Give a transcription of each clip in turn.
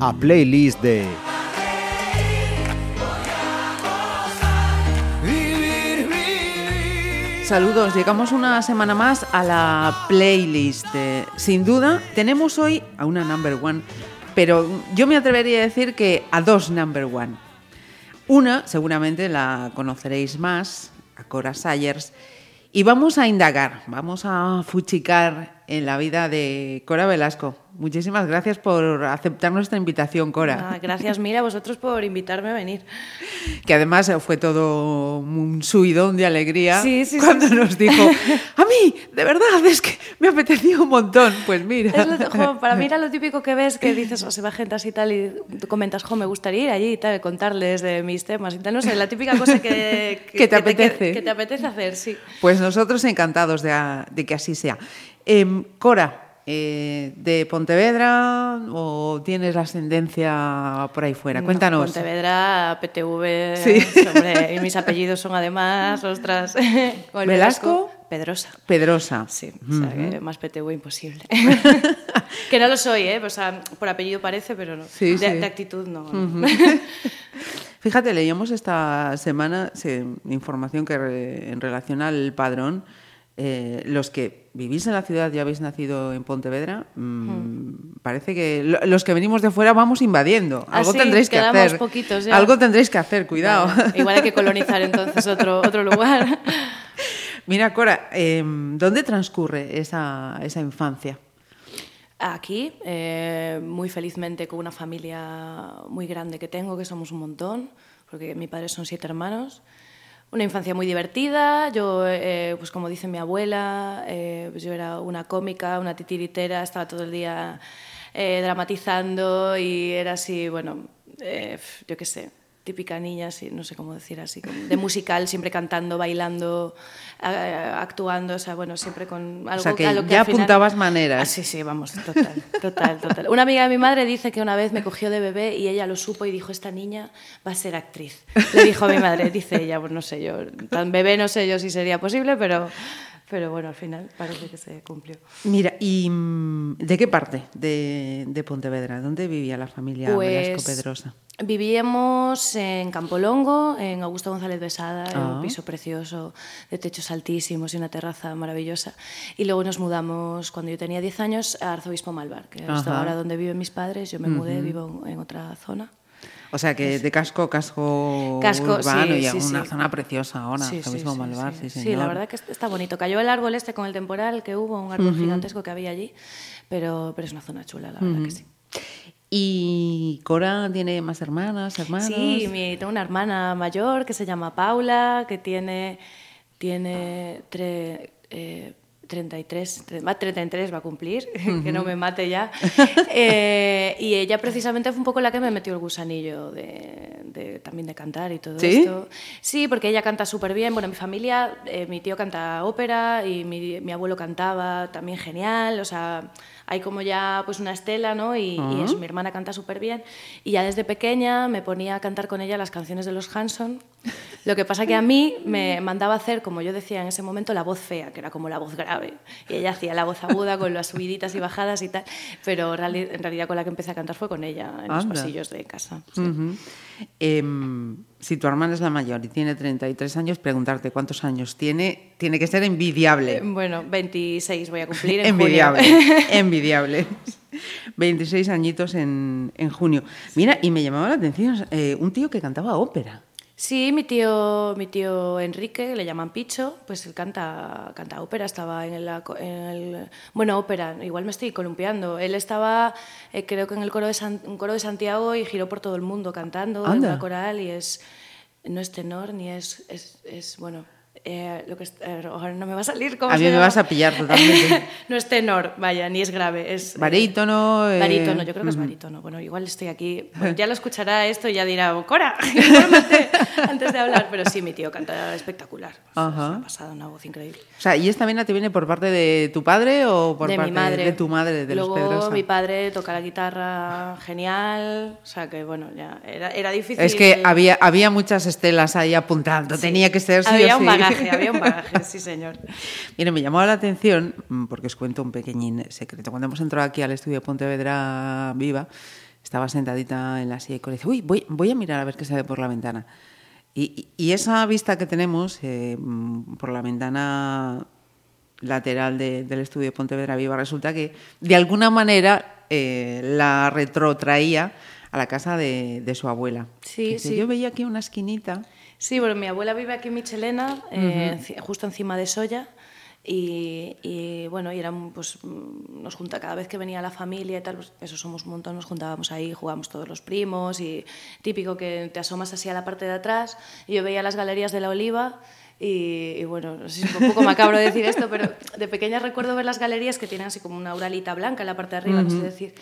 A playlist de Saludos, llegamos una semana más a la playlist. Sin duda, tenemos hoy a una number one, pero yo me atrevería a decir que a dos number one. Una, seguramente la conoceréis más, a Cora Sayers, y vamos a indagar, vamos a fuchicar en la vida de Cora Velasco. Muchísimas gracias por aceptar nuestra invitación, Cora. Ah, gracias, Mira, a vosotros por invitarme a venir. Que además fue todo un subidón de alegría Sí, sí, sí, cuando sí. nos dijo, a mí, de verdad, es que me apetecía un montón. Pues mira. Es lo- jo, para mí era lo típico que ves que dices, o se va gente así y tal, y tú comentas, jo, me gustaría ir allí y tal, contarles de mis temas y tal. No sé, la típica cosa que, Que te apetece. que te apetece hacer, sí. Pues nosotros encantados de que así sea. Em, Cora, eh, ¿de Pontevedra o tienes la ascendencia por ahí fuera? Cuéntanos. Pontevedra, PTV, Sí. y mis apellidos son además, ostras. ¿Velasco? Pedrosa. Pedrosa. Sí, o sea, que más PTV imposible. que no lo soy, ¿eh? O sea, por apellido parece, pero no. Sí, de, sí. de actitud no. no. Fíjate, leíamos esta semana sí, información que re- en relación al padrón, eh, los que vivís en la ciudad y habéis nacido en Pontevedra, mm, parece que lo- los que venimos de fuera vamos invadiendo. Ah, Algo tendréis que hacer. poquitos ya. Algo tendréis que hacer, cuidado. Vale, Igual hay que colonizar entonces otro, otro lugar. Mira, Cora, eh, ¿dónde transcurre esa, esa infancia? Aquí, eh, muy felizmente, con una familia muy grande que tengo, que somos un montón, porque mi padre son siete hermanos. Una infancia muy divertida. Yo, eh, pues como dice mi abuela, eh, pues yo era una cómica, una titiritera, estaba todo el día eh, dramatizando y era así, bueno, eh, yo qué sé, típica niña, así, no sé cómo decir así, de musical, siempre cantando, bailando, actuando, o sea, bueno, siempre con algo sea, que a lo que ya al final- apuntabas maneras. Ah, sí, sí, vamos, total, total, total. Una amiga de mi madre dice que una vez me cogió de bebé y ella lo supo y dijo, esta niña va a ser actriz. Le dijo a mi madre, dice ella, pues no sé yo, tan bebé no sé yo si sería posible, pero, pero bueno, al final parece que se cumplió. Mira, ¿y mm, de qué parte de, de Pontevedra? ¿Dónde vivía la familia Velasco Pues Pedrosa? vivíamos en Campolongo, en Augusto González Besada, en Ah. un piso precioso, de techos altísimos y una terraza maravillosa. Y luego nos mudamos, cuando yo tenía 10 años, a Arzobispo Malvar, que es ahora donde viven mis padres. Yo me mudé, vivo en otra zona. O sea, que de casco, casco, Casco, urbano sí, y sí, una sí. zona preciosa ahora, Sí, mismo Malvar, sí, sí. la verdad que está bonito. Cayó el árbol este con el temporal que hubo, un árbol gigantesco que había allí, pero, pero es una zona chula, la verdad que sí. ¿Y Cora tiene más hermanas, hermanos? Sí, mi- tengo una hermana mayor que se llama Paula, que tiene, tiene tre- eh, 33, tre- va, 33 va a cumplir, que no me mate ya. Eh, y ella precisamente fue un poco la que me metió el gusanillo de, de- también de cantar y todo ¿Sí? esto. Sí, porque ella canta súper bien. Bueno, mi familia, eh, mi tío canta ópera y mi, mi abuelo cantaba también genial. O sea, hay como ya pues una estela, ¿no? Y, y eso, mi hermana canta súper bien. Y ya desde pequeña me ponía a cantar con ella las canciones de los Hanson. Lo que pasa que a mí me mandaba a hacer, como yo decía en ese momento, la voz fea, que era como la voz grave. Y ella hacía la voz aguda con las subiditas y bajadas y tal. Pero en realidad con la que empecé a cantar fue con ella, en los pasillos de casa. sí. Si tu hermana es la mayor y tiene 33 años, preguntarte cuántos años tiene, tiene que ser envidiable. Bueno, 26 voy a cumplir en envidiable, junio. envidiable. 26 añitos en, en junio. Mira, y me llamaba la atención eh, un tío que cantaba ópera. Sí, mi tío, mi tío Enrique, que le llaman Picho, pues él canta, canta ópera, estaba en el, en el- Bueno, ópera, igual me estoy columpiando. Él estaba, eh, creo que en el coro de, San- un coro de Santiago y giró por todo el mundo cantando en una coral y es... No es tenor ni es... es, es, bueno, eh, lo que es- eh, ahora no me va a salir cómo A mí me vas a pillar totalmente. no es tenor, vaya, ni es grave, es... eh, Barítono. eh, Barítono, yo creo que es barítono. Bueno, igual estoy aquí. bueno, ya lo escuchará esto y ya dirá, Cora, infórmate antes de hablar. Pero sí, mi tío canta espectacular. O sea, Ajá. Es una pasada, una voz increíble. O sea, ¿y esta vena te viene por parte de tu padre o por de parte mi madre. de tu madre, de Luego los Pedrosa? mi padre toca la guitarra genial. O sea que, bueno, ya era, era difícil. Es que había, había muchas estelas ahí apuntando, tenía que ser sí había o un sí. Bagaje, había un bagaje, sí, señor. Mire, me llamaba la atención, mm, porque os cuento un pequeñín secreto. Cuando hemos entrado aquí al estudio Pontevedra Viva, estaba sentadita en la silla y dice, uy, voy, voy a mirar a ver qué se ve por la ventana. Y, y- esa vista que tenemos eh, mm, por la ventana lateral de- del estudio Pontevedra Viva resulta que de alguna manera eh, la retrotraía a la casa de, de su abuela. Sí, Dice, sí. Yo veía aquí una esquinita. Sí, bueno, mi abuela vive aquí en Michelena, eh, justo encima de Soya. Y, y, bueno, y eran, pues, nos junta cada vez que venía la familia y tal, pues, eso somos un montón, nos juntábamos ahí, jugábamos todos los primos y típico que te asomas así a la parte de atrás y yo veía las galerías de la Oliva y, y, bueno, no sé si es un poco macabro decir esto, pero de pequeña recuerdo ver las galerías que tienen así como una uralita blanca en la parte de arriba, no sé decir.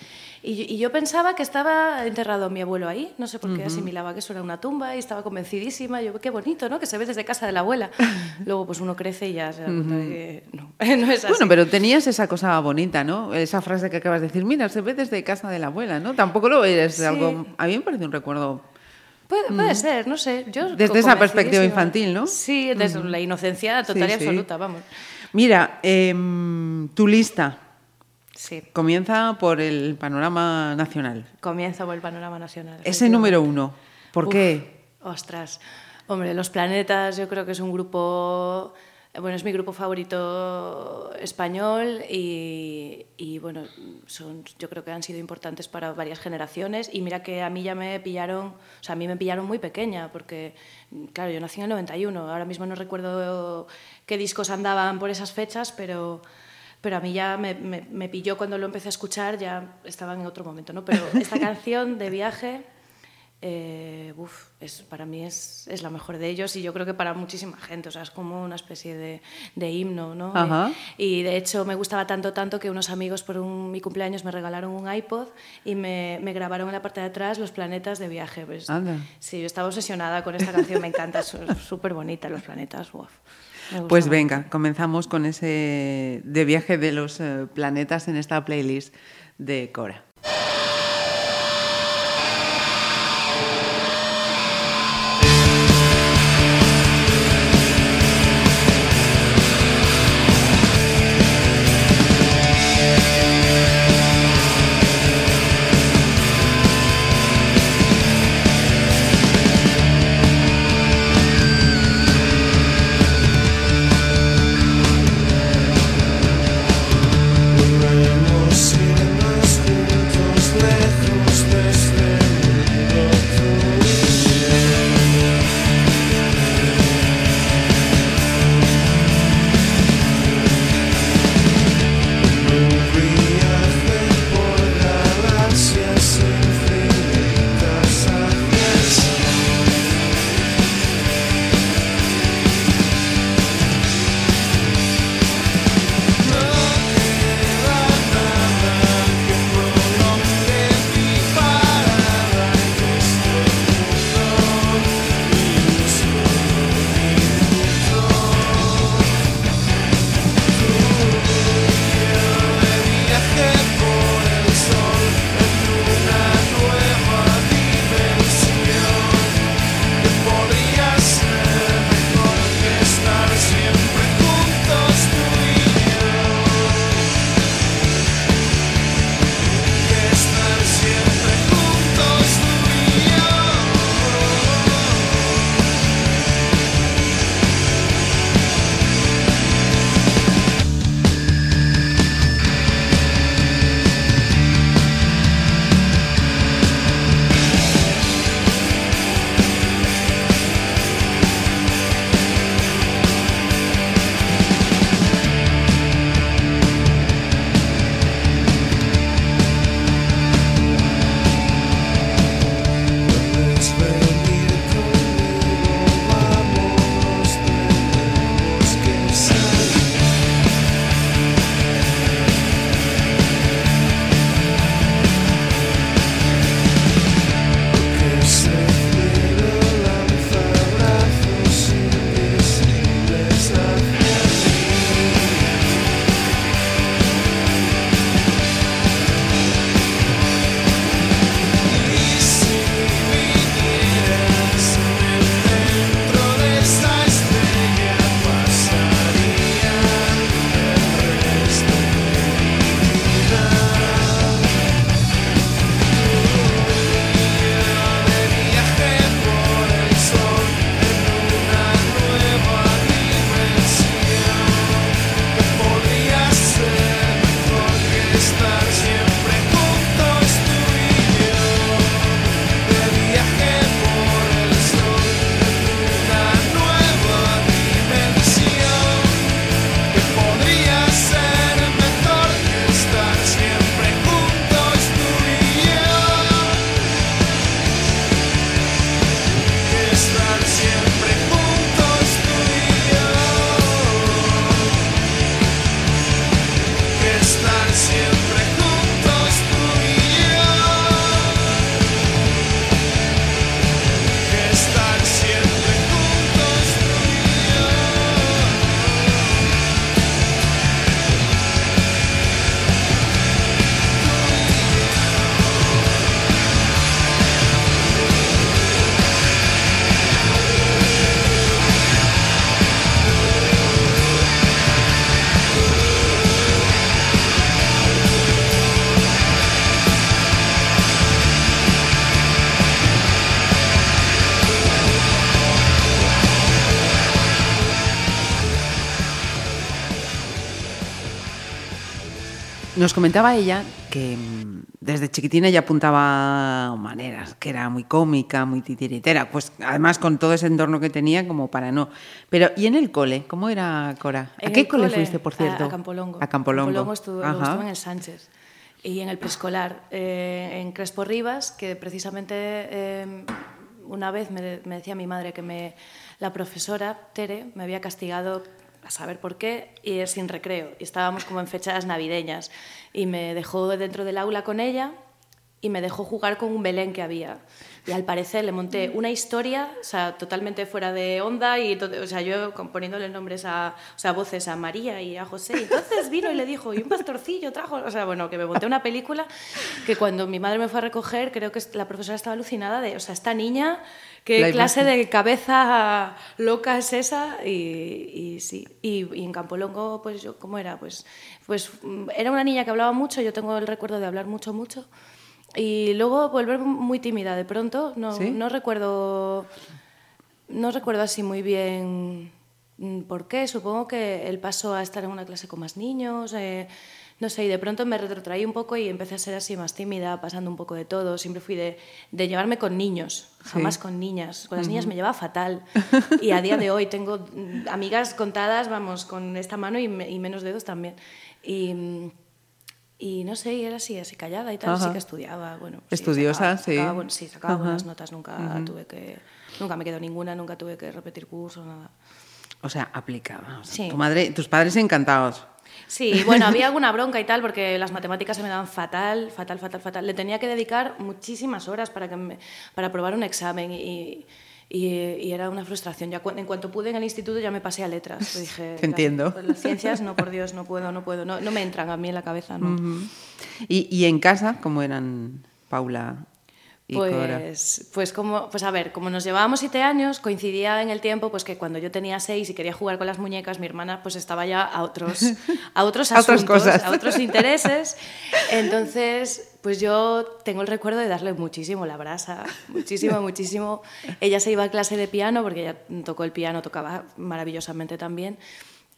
Y, yo- y yo pensaba que estaba enterrado mi abuelo ahí, no sé por qué asimilaba que eso era una tumba y estaba convencidísima. Yo, qué bonito, ¿no? Que se ve desde casa de la abuela. Luego, pues uno crece y ya se da cuenta de que no, no es así. Bueno, pero tenías esa cosa bonita, ¿no? Esa frase que acabas de decir, mira, se ve desde casa de la abuela, ¿no? Tampoco lo eres Sí. algo... A mí me parece un recuerdo... Puede, puede ser, no sé. Yo Desde esa perspectiva infantil, ¿no? Sí, desde la inocencia total Sí, y sí. absoluta, vamos. Mira, em, tu lista Sí, comienza por el panorama nacional. comienza por el panorama nacional. Ese número uno. ¿Por Uf, qué? Ostras. Hombre, Los Planetas yo creo que es un grupo, bueno, es mi grupo favorito español y, y, bueno, son, yo creo que han sido importantes para varias generaciones y mira que a mí ya me pillaron, o sea, a mí me pillaron muy pequeña porque, claro, yo nací en el 91, ahora mismo no recuerdo qué discos andaban por esas fechas, pero... Pero a mí ya me, me- me pilló cuando lo empecé a escuchar, ya estaba en otro momento, ¿no? Pero esta canción de viaje, eh, uf, es, para mí es, es la mejor de ellos y yo creo que para muchísima gente, o sea, es como una especie de, de himno, ¿no? Ajá. Y, y de hecho me gustaba tanto, tanto que unos amigos por un- mi cumpleaños me regalaron un iPod y me, me grabaron en la parte de atrás los planetas de viaje. Pues, Anda. Sí, yo estaba obsesionada con esta canción, me encanta, es súper bonita, los planetas, Pues mucho. venga, comenzamos con ese de viaje de los eh, planetas en esta playlist de Cora. Comentaba ella que mm, desde chiquitina ya apuntaba maneras, que era muy cómica, muy titiritera, pues además con todo ese entorno que tenía como para no. Pero, ¿y en el cole? ¿Cómo era Cora? ¿A En qué cole, fuiste, por cierto? A, a Campolongo. A Campolongo. Campolongo Ajá. estuve en el Sánchez. Y en el preescolar, eh, en Crespo Rivas, que precisamente eh, una vez me, me decía mi madre que me, la profesora, Tere, me había castigado a saber por qué, y sin recreo. Y estábamos como en fechas navideñas. Y me dejó dentro del aula con ella y me dejó jugar con un Belén que había. Y al parecer le monté una historia, o sea, totalmente fuera de onda, y to- o sea, yo componiéndole nombres a, o sea, voces a María y a José. Y entonces vino y le dijo, y un pastorcillo trajo, o sea, bueno, que me monté una película que cuando mi madre me fue a recoger, creo que la profesora estaba alucinada de, o sea, esta niña, qué La clase de cabeza loca es esa, y, y sí. Y, y en Campolongo, pues yo, ¿cómo era? Pues, pues mm, era una niña que hablaba mucho, yo tengo el recuerdo de hablar mucho, mucho. Y luego volver muy tímida de pronto, no, ¿Sí? no recuerdo no recuerdo así muy bien mm, por qué. Supongo que el paso a estar en una clase con más niños, eh, no sé, y de pronto me retrotraí un poco y empecé a ser así más tímida, pasando un poco de todo. Siempre fui de, de llevarme con niños, jamás Sí. con niñas. Con las niñas me llevaba fatal. Y a día de hoy tengo mm, amigas contadas, vamos, con esta mano y, me- y menos dedos también. Y, mm, y no sé, y era así, así callada y tal, Ajá. sí que estudiaba, bueno. Estudiosa, sacaba- sí. sacaba sí, sacaba Ajá. buenas notas, nunca tuve que... Nunca me quedó ninguna, nunca tuve que repetir curso, nada. O sea. O sea, Sí. Tu madre, tus padres encantados. Sí, bueno, había alguna bronca y tal, porque las matemáticas se me daban fatal, fatal, fatal, fatal. Le tenía que dedicar muchísimas horas para, que me- para aprobar un examen y, y, y era una frustración. Ya en cuanto pude en el instituto ya me pasé a letras. Dije, Te entiendo. pues las ciencias, no, por Dios, no puedo, no puedo, no, no me entran a mí en la cabeza, ¿no? Y, y en casa, ¿cómo eran Paula y Cora? Pues, pues, como, pues a ver, como nos llevábamos siete años, coincidía en el tiempo pues que cuando yo tenía seis y quería jugar con las muñecas, mi hermana pues estaba ya a otros, a otros A otras asuntos, cosas. a otros intereses. Entonces, pues yo tengo el recuerdo de darle muchísimo la brasa, muchísimo, muchísimo. Ella se iba a clase de piano, porque ella tocó el piano, tocaba maravillosamente también.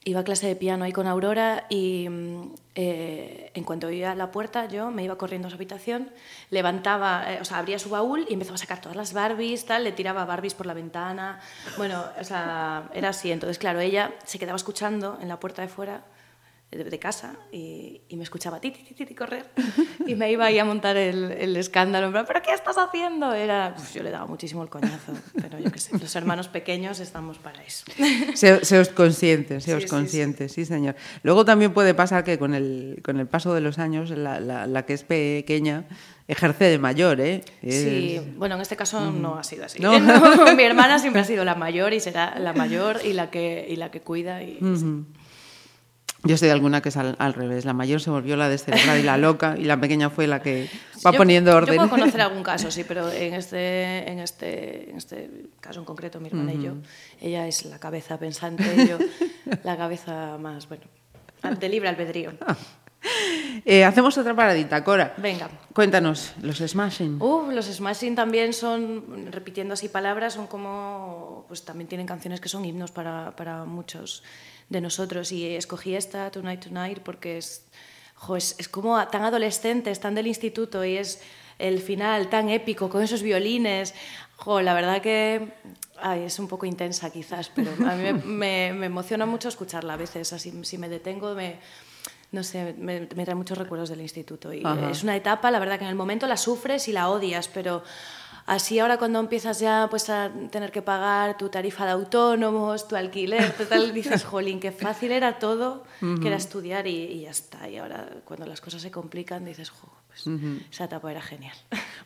Iba a clase de piano ahí con Aurora y mm, eh, en cuanto oía la puerta yo me iba corriendo a su habitación, levantaba, eh, o sea, abría su baúl y empezaba a sacar todas las Barbies, tal, le tiraba Barbies por la ventana. Bueno, o sea, era así. Entonces, claro, ella se quedaba escuchando en la puerta de fuera de, casa y, y me escuchaba ti, ti, ti, ti, correr y me iba ahí a montar el, el escándalo plan, ¿pero qué estás haciendo? Era, uf, yo le daba muchísimo el coñazo, pero yo qué sé, los hermanos pequeños estamos para eso. Se- Seos conscientes, seos Sí, sí, conscientes, sí, señor. Luego también puede pasar que con el, con el paso de los años, la, la- la que es pequeña ejerce de mayor, ¿eh? Sí, Es- bueno, en este caso no ha sido así. No. No, mi hermana siempre ha sido la mayor y será la mayor y la que, y la que cuida. Y, Yo sé de alguna que es al, al revés. La mayor se volvió la descerebrada y la loca, y la pequeña fue la que va Yo- poniendo orden. Yo puedo conocer algún caso, sí, pero en este, en este, en este caso en concreto, mi hermana y yo, ella es la cabeza pensante y yo la cabeza más, bueno, de libre albedrío. Eh, hacemos otra paradita, Cora. Venga. Cuéntanos, los smashing. Uh, los Smashing también son, repitiendo así palabras, son como, pues también tienen canciones que son himnos para, para muchos de nosotros. Y escogí esta, Tonight Tonight, porque es, jo, es, es como tan adolescente, es tan del instituto y es el final tan épico con esos violines. Jo, la verdad que ay, es un poco intensa quizás, pero a mí me, me- me emociona mucho escucharla a veces. Así, si me detengo, me, no sé, me, me trae muchos recuerdos del instituto. Y Ajá. es una etapa, la verdad, que en el momento la sufres y la odias, pero así ahora cuando empiezas ya pues, a tener que pagar tu tarifa de autónomos, tu alquiler, total, dices, jolín, qué fácil era todo, que era estudiar y, y ya está. Y ahora cuando las cosas se complican dices, jo, pues esa etapa era genial.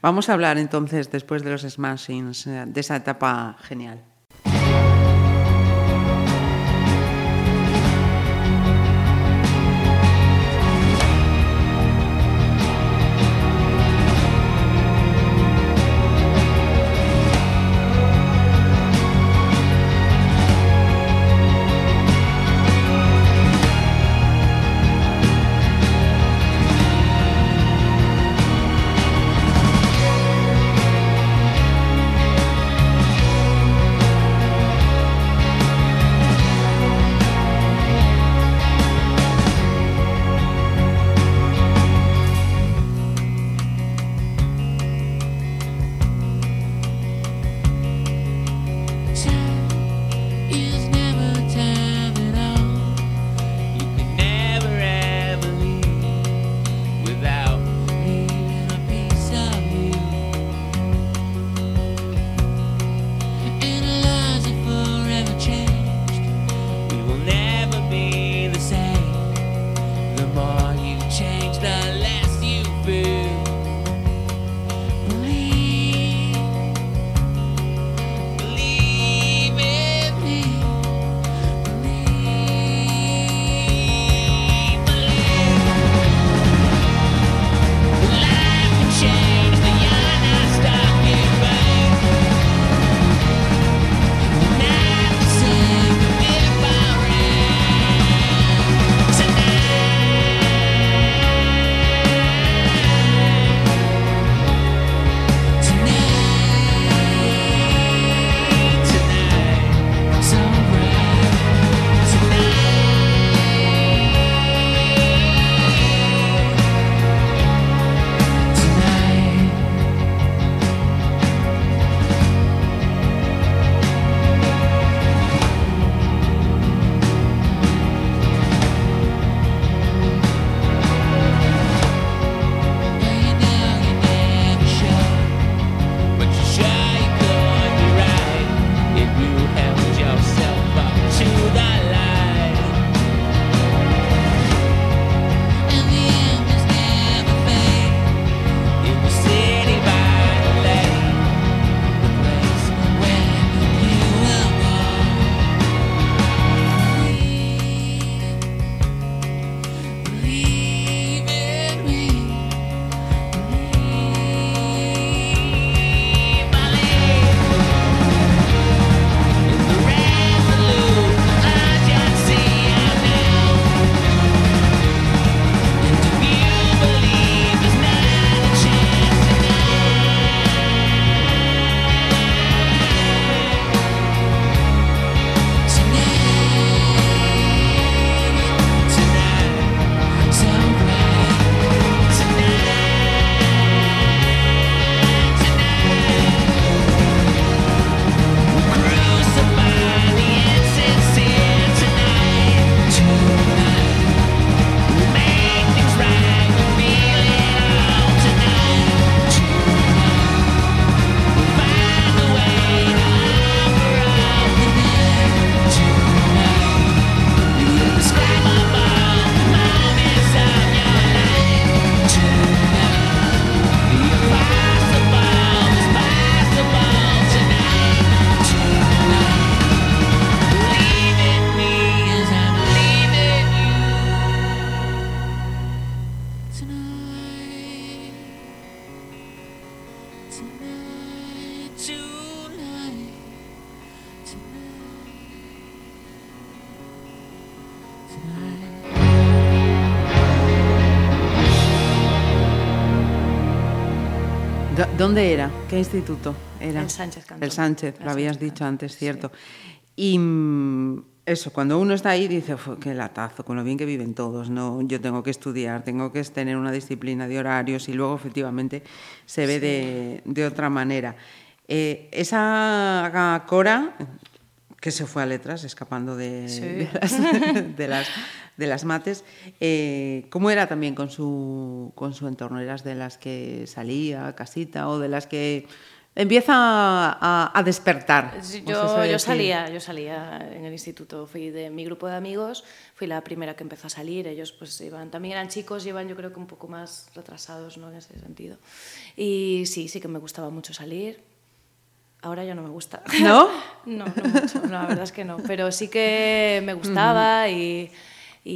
Vamos a hablar entonces, después de los smashings, eh, de esa etapa genial. Instituto era? El Sánchez Cantón. El Sánchez, El lo habías Sánchez dicho Cantón, antes, sí. cierto. Y mm, eso, cuando uno está ahí dice, "Fu, qué latazo, con lo bien que viven todos, ¿no? Yo tengo que estudiar, tengo que tener una disciplina de horarios y luego efectivamente se ve de, de otra manera. Eh, esa Cora, que se fue a letras, escapando de, Sí. de las, de las, de las mates, eh, ¿cómo era también con su, con su entorno? ¿Eras de las que salía a casita o de las que empieza a, a despertar? Sí, ¿O se Yo, yo salía, yo salía en el instituto, fui de mi grupo de amigos, fui la primera que empezó a salir, ellos pues iban, también eran chicos, iban yo creo que un poco más retrasados ¿no? en ese sentido. Y sí, sí que me gustaba mucho salir. Ahora ya no me gusta. ¿No? no, no mucho, no, la verdad es que no. Pero sí que me gustaba y, y,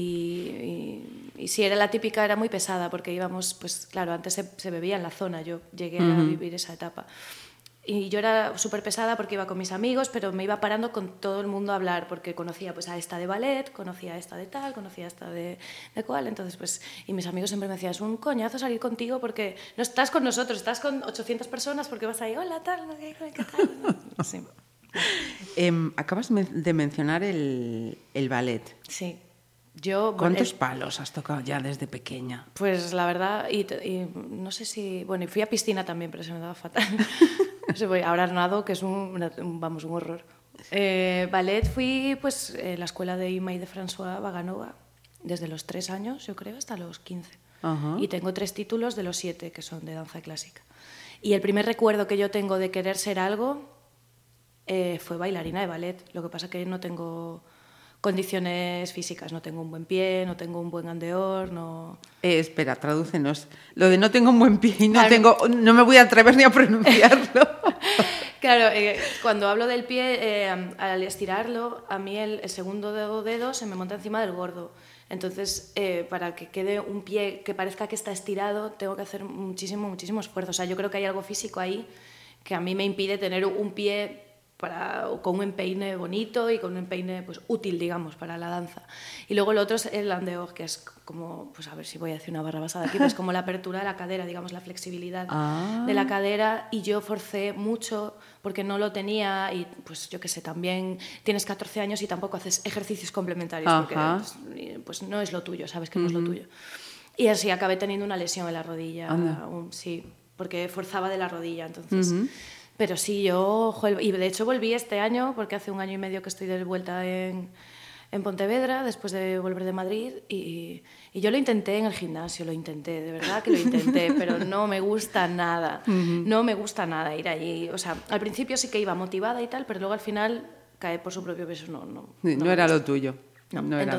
y, y sí, era la típica, era muy pesada porque íbamos, pues claro, antes se, se bebía en la zona, yo llegué a vivir esa etapa. Y yo era súper pesada porque iba con mis amigos, pero me iba parando con todo el mundo a hablar, porque conocía pues a esta de ballet, conocía a esta de tal, conocía a esta de, de cual, entonces pues, y mis amigos siempre me decían, es un coñazo salir contigo porque no estás con nosotros, estás con 800 personas porque vas ahí, hola, tal, no sé qué, tal. Sí, Em, acabas de mencionar el, el ballet. sí. Yo, ¿Cuántos el- palos has tocado ya desde pequeña? Pues la verdad, y, no sé si. Bueno, y fui a piscina también, pero se me daba fatal. No sé, voy- ahora nado, que es un, vamos, un horror. Eh, ballet fui pues en la escuela de Ima y de François Vaganova desde los tres años, yo creo, hasta los 15. Ajá. Y tengo tres títulos de los siete que son de danza clásica. Y el primer recuerdo que yo tengo de querer ser algo eh, fue bailarina de ballet. Lo que pasa que no tengo condiciones físicas, no tengo un buen pie, no tengo un buen andeor, no... Eh, espera, tradúcenos. Lo de no tengo un buen pie y no, Claro. tengo, no me voy a atrever ni a pronunciarlo. Claro, eh, cuando hablo del pie, eh, al estirarlo, a mí el, el segundo dedo, dedo se me monta encima del gordo. Entonces, eh, para que quede un pie que parezca que está estirado, tengo que hacer muchísimo, muchísimo esfuerzo. O sea, yo creo que hay algo físico ahí que a mí me impide tener un pie para, con un empeine bonito y con un empeine pues, útil, digamos, para la danza. Y luego el otro es el andeo, que es como, pues a ver si voy a decir una barra basada aquí, pues como la apertura de la cadera, digamos, la flexibilidad Ah. de la cadera y yo forcé mucho porque no lo tenía y pues yo qué sé, también tienes 14 años y tampoco haces ejercicios complementarios porque pues, pues, no es lo tuyo, sabes que no es lo tuyo. Y así acabé teniendo una lesión en la rodilla, Anda. un- sí, porque forzaba de la rodilla, entonces... Pero sí, yo, y de hecho volví este año, porque hace un año y medio que estoy de vuelta en, en Pontevedra, después de volver de Madrid, y, y yo lo intenté en el gimnasio, lo intenté, de verdad que lo intenté, pero no me gusta nada, no me gusta nada ir allí. O sea, al principio sí que iba motivada y tal, pero luego al final cae por su propio peso, no, no. Sí, no me era lo tuyo. No, No era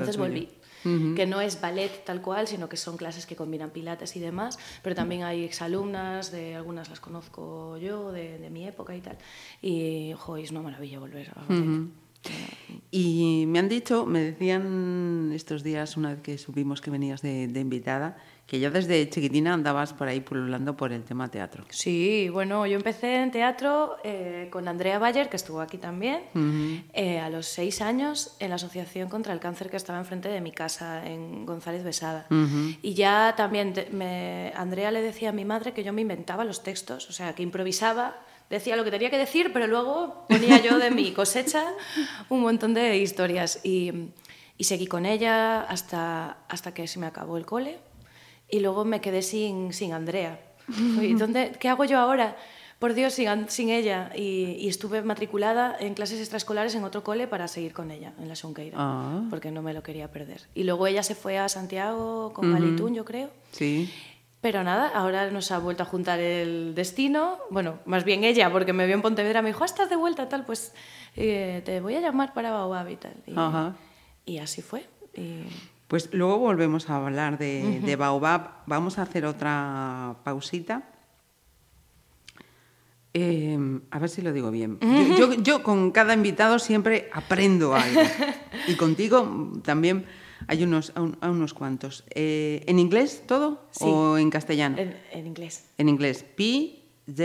volví. Que no es ballet tal cual, sino que son clases que combinan pilates y demás, pero también hay exalumnas, de algunas las conozco yo, de, de mi época y tal. Y, jo, es una maravilla volver a ballet. Y me han dicho, me decían estos días, una vez que supimos que venías de, de invitada, que ya desde chiquitina andabas por ahí pululando por el tema teatro. Sí, bueno, yo empecé en teatro eh, con Andrea Bayer, que estuvo aquí también, eh, a los seis años en la Asociación contra el Cáncer que estaba enfrente de mi casa, en González Besada. Y ya también te- me- Andrea le decía a mi madre que yo me inventaba los textos, o sea, que improvisaba, decía lo que tenía que decir, pero luego ponía yo de mi cosecha un montón de historias. Y, y seguí con ella hasta, hasta que se me acabó el cole. Y luego me quedé sin, sin Andrea. Fui, ¿dónde, ¿Qué hago yo ahora? Por Dios, sin, sin ella. Y, y estuve matriculada en clases extraescolares en otro cole para seguir con ella, en la Sonqueira, Ah. porque no me lo quería perder. Y luego ella se fue a Santiago con Valitún, yo creo. Sí. Pero nada, ahora nos ha vuelto a juntar el destino. Bueno, más bien ella, porque me vio en Pontevedra, me dijo, "Ah, estás de vuelta, tal, pues eh, te voy a llamar para Baobab y tal. Y, y así fue. Y... Pues luego volvemos a hablar de, de Baobab. Vamos a hacer otra pausita. Eh, a ver si lo digo bien. Yo, yo- yo con cada invitado siempre aprendo algo. Y contigo también hay unos, un- unos cuantos. Eh, ¿En inglés todo Sí. o en castellano? En, en inglés. En inglés. P. J.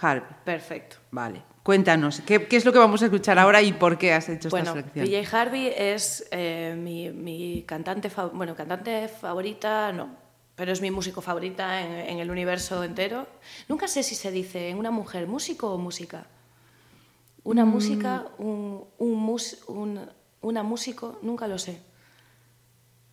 Harvey. Perfecto. Vale. Cuéntanos, ¿qué, qué es lo que vamos a escuchar ahora y por qué has hecho Bueno, esta selección? PJ Harvey es eh, mi, mi cantante, bueno, cantante favorita, no, pero es mi músico favorita en, en el universo entero. Nunca sé si se dice en una mujer músico o música. Una Mm. música, un, un, mus- un- una músico, nunca lo sé.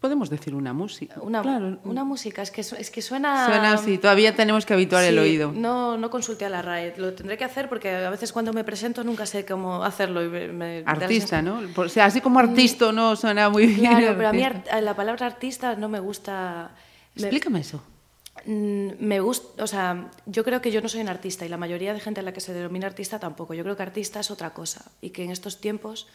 Podemos decir una música. Una, claro. una música, es que, es que suena... Suena así, todavía tenemos que habituar el oído. No, no consulté a la RAE, lo tendré que hacer porque a veces cuando me presento nunca sé cómo hacerlo. Y me- Artista, ¿no? O sea, así como artista no suena muy bien. Claro, pero a mí ar- la palabra artista no me gusta. Me- Explícame eso. Mm, Me gusta, o sea, yo creo que yo no soy un artista y la mayoría de gente a la que se denomina artista tampoco. Yo creo que artista es otra cosa y que en estos tiempos,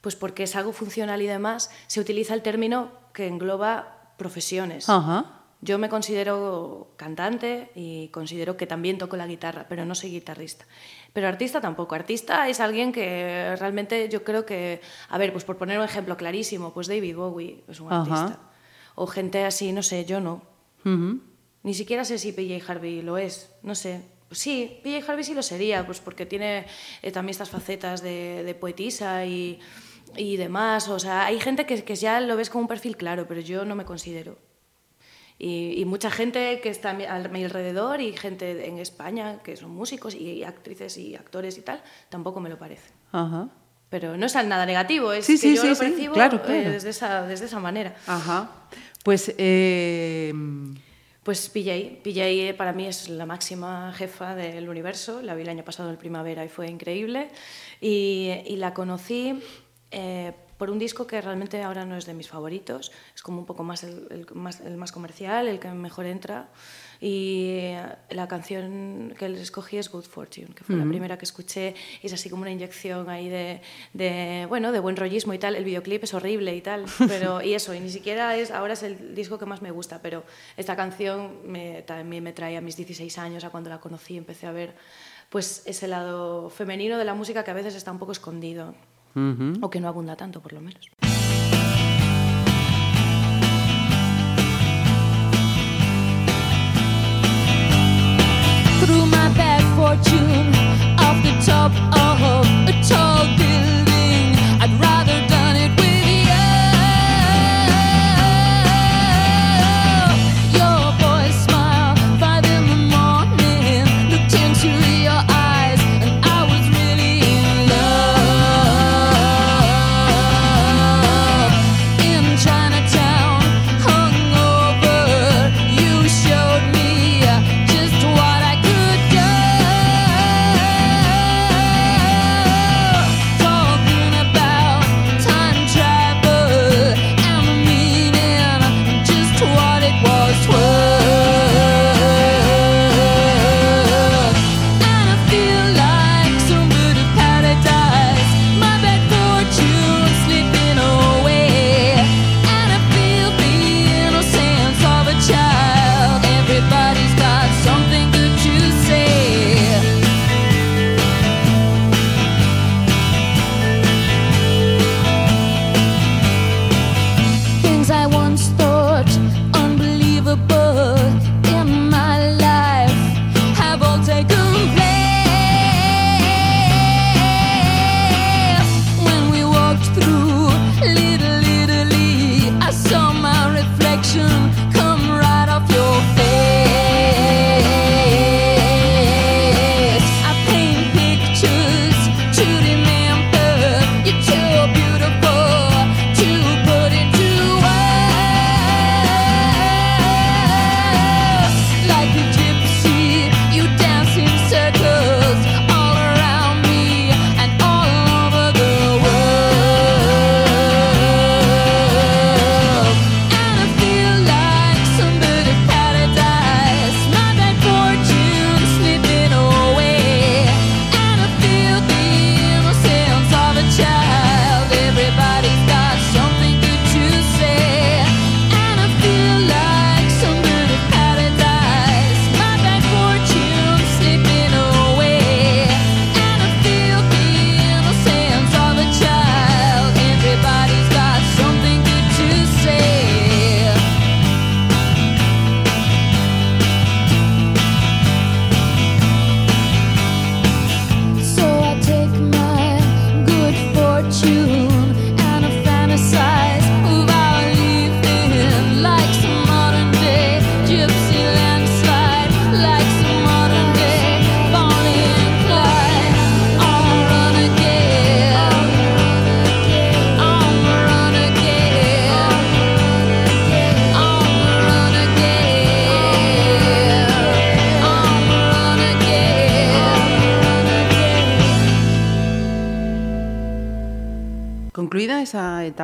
pues porque es algo funcional y demás, se utiliza el término que engloba profesiones. Ajá. Yo me considero cantante y considero que también toco la guitarra, pero no soy guitarrista. Pero artista tampoco. Artista es alguien que realmente yo creo que, a ver, pues por poner un ejemplo clarísimo, pues David Bowie es un Ajá. artista. O gente así, no sé, yo no. Ujú. Ni siquiera sé si PJ Harvey lo es, no sé. Pues sí, PJ Harvey sí lo sería, pues porque tiene eh, también estas facetas de, de poetisa y, y demás. O sea, hay gente que, que ya lo ves como un perfil claro, pero yo no me considero. Y, y mucha gente que está a mi, alrededor y gente en España que son músicos y actrices y actores y tal, tampoco me lo parece. Ajá. Pero no es nada negativo, es Sí, que sí, yo sí, lo percibo claro, eh, claro. desde, esa, desde esa manera. Ajá. Pues eh, Pues PJ, PJ para mí es la máxima jefa del universo. La vi el año pasado en primavera y fue increíble. Y, y la conocí eh, por un disco que realmente ahora no es de mis favoritos. Es como un poco más el, el más el más comercial, el que mejor entra. Y eh, la canción que les escogí es Good Fortune, que fue la primera que escuché. Y es así como una inyección ahí de, de, bueno, de buen rollismo y tal. El videoclip es horrible y tal. Pero, y eso, y ni siquiera es, ahora es el disco que más me gusta, pero esta canción me, también me trae a mis 16 años, a cuando la conocí, empecé a ver pues ese lado femenino de la música que a veces está un poco escondido, ujú. o que no abunda tanto, por lo menos. through my bad fortune off the top of a tall building.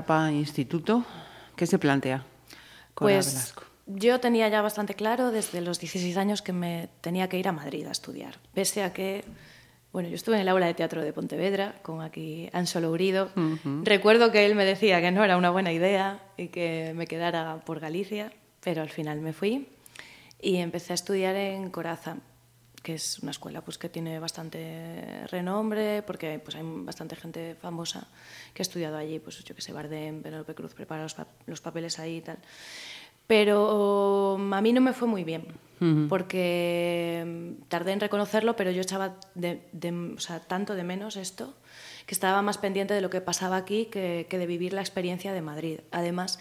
Etapa instituto, ¿qué se plantea? Cora Pues Velasco? yo tenía ya bastante claro desde los 16 años que me tenía que ir a Madrid a estudiar. Pese a que, bueno, yo estuve en el aula de teatro de Pontevedra con aquí Ansolo Urido. Recuerdo que él me decía que no era una buena idea y que me quedara por Galicia, pero al final me fui y empecé a estudiar en Coraza que es una escuela pues, que tiene bastante renombre, porque pues, hay bastante gente famosa que ha estudiado allí, pues yo que sé, Bardem, Penélope Cruz prepara los, pa- los papeles ahí y tal. Pero um, a mí no me fue muy bien, porque mm, tardé en reconocerlo, pero yo echaba de, de- o sea, tanto de menos esto, que estaba más pendiente de lo que pasaba aquí que, que de vivir la experiencia de Madrid. Además,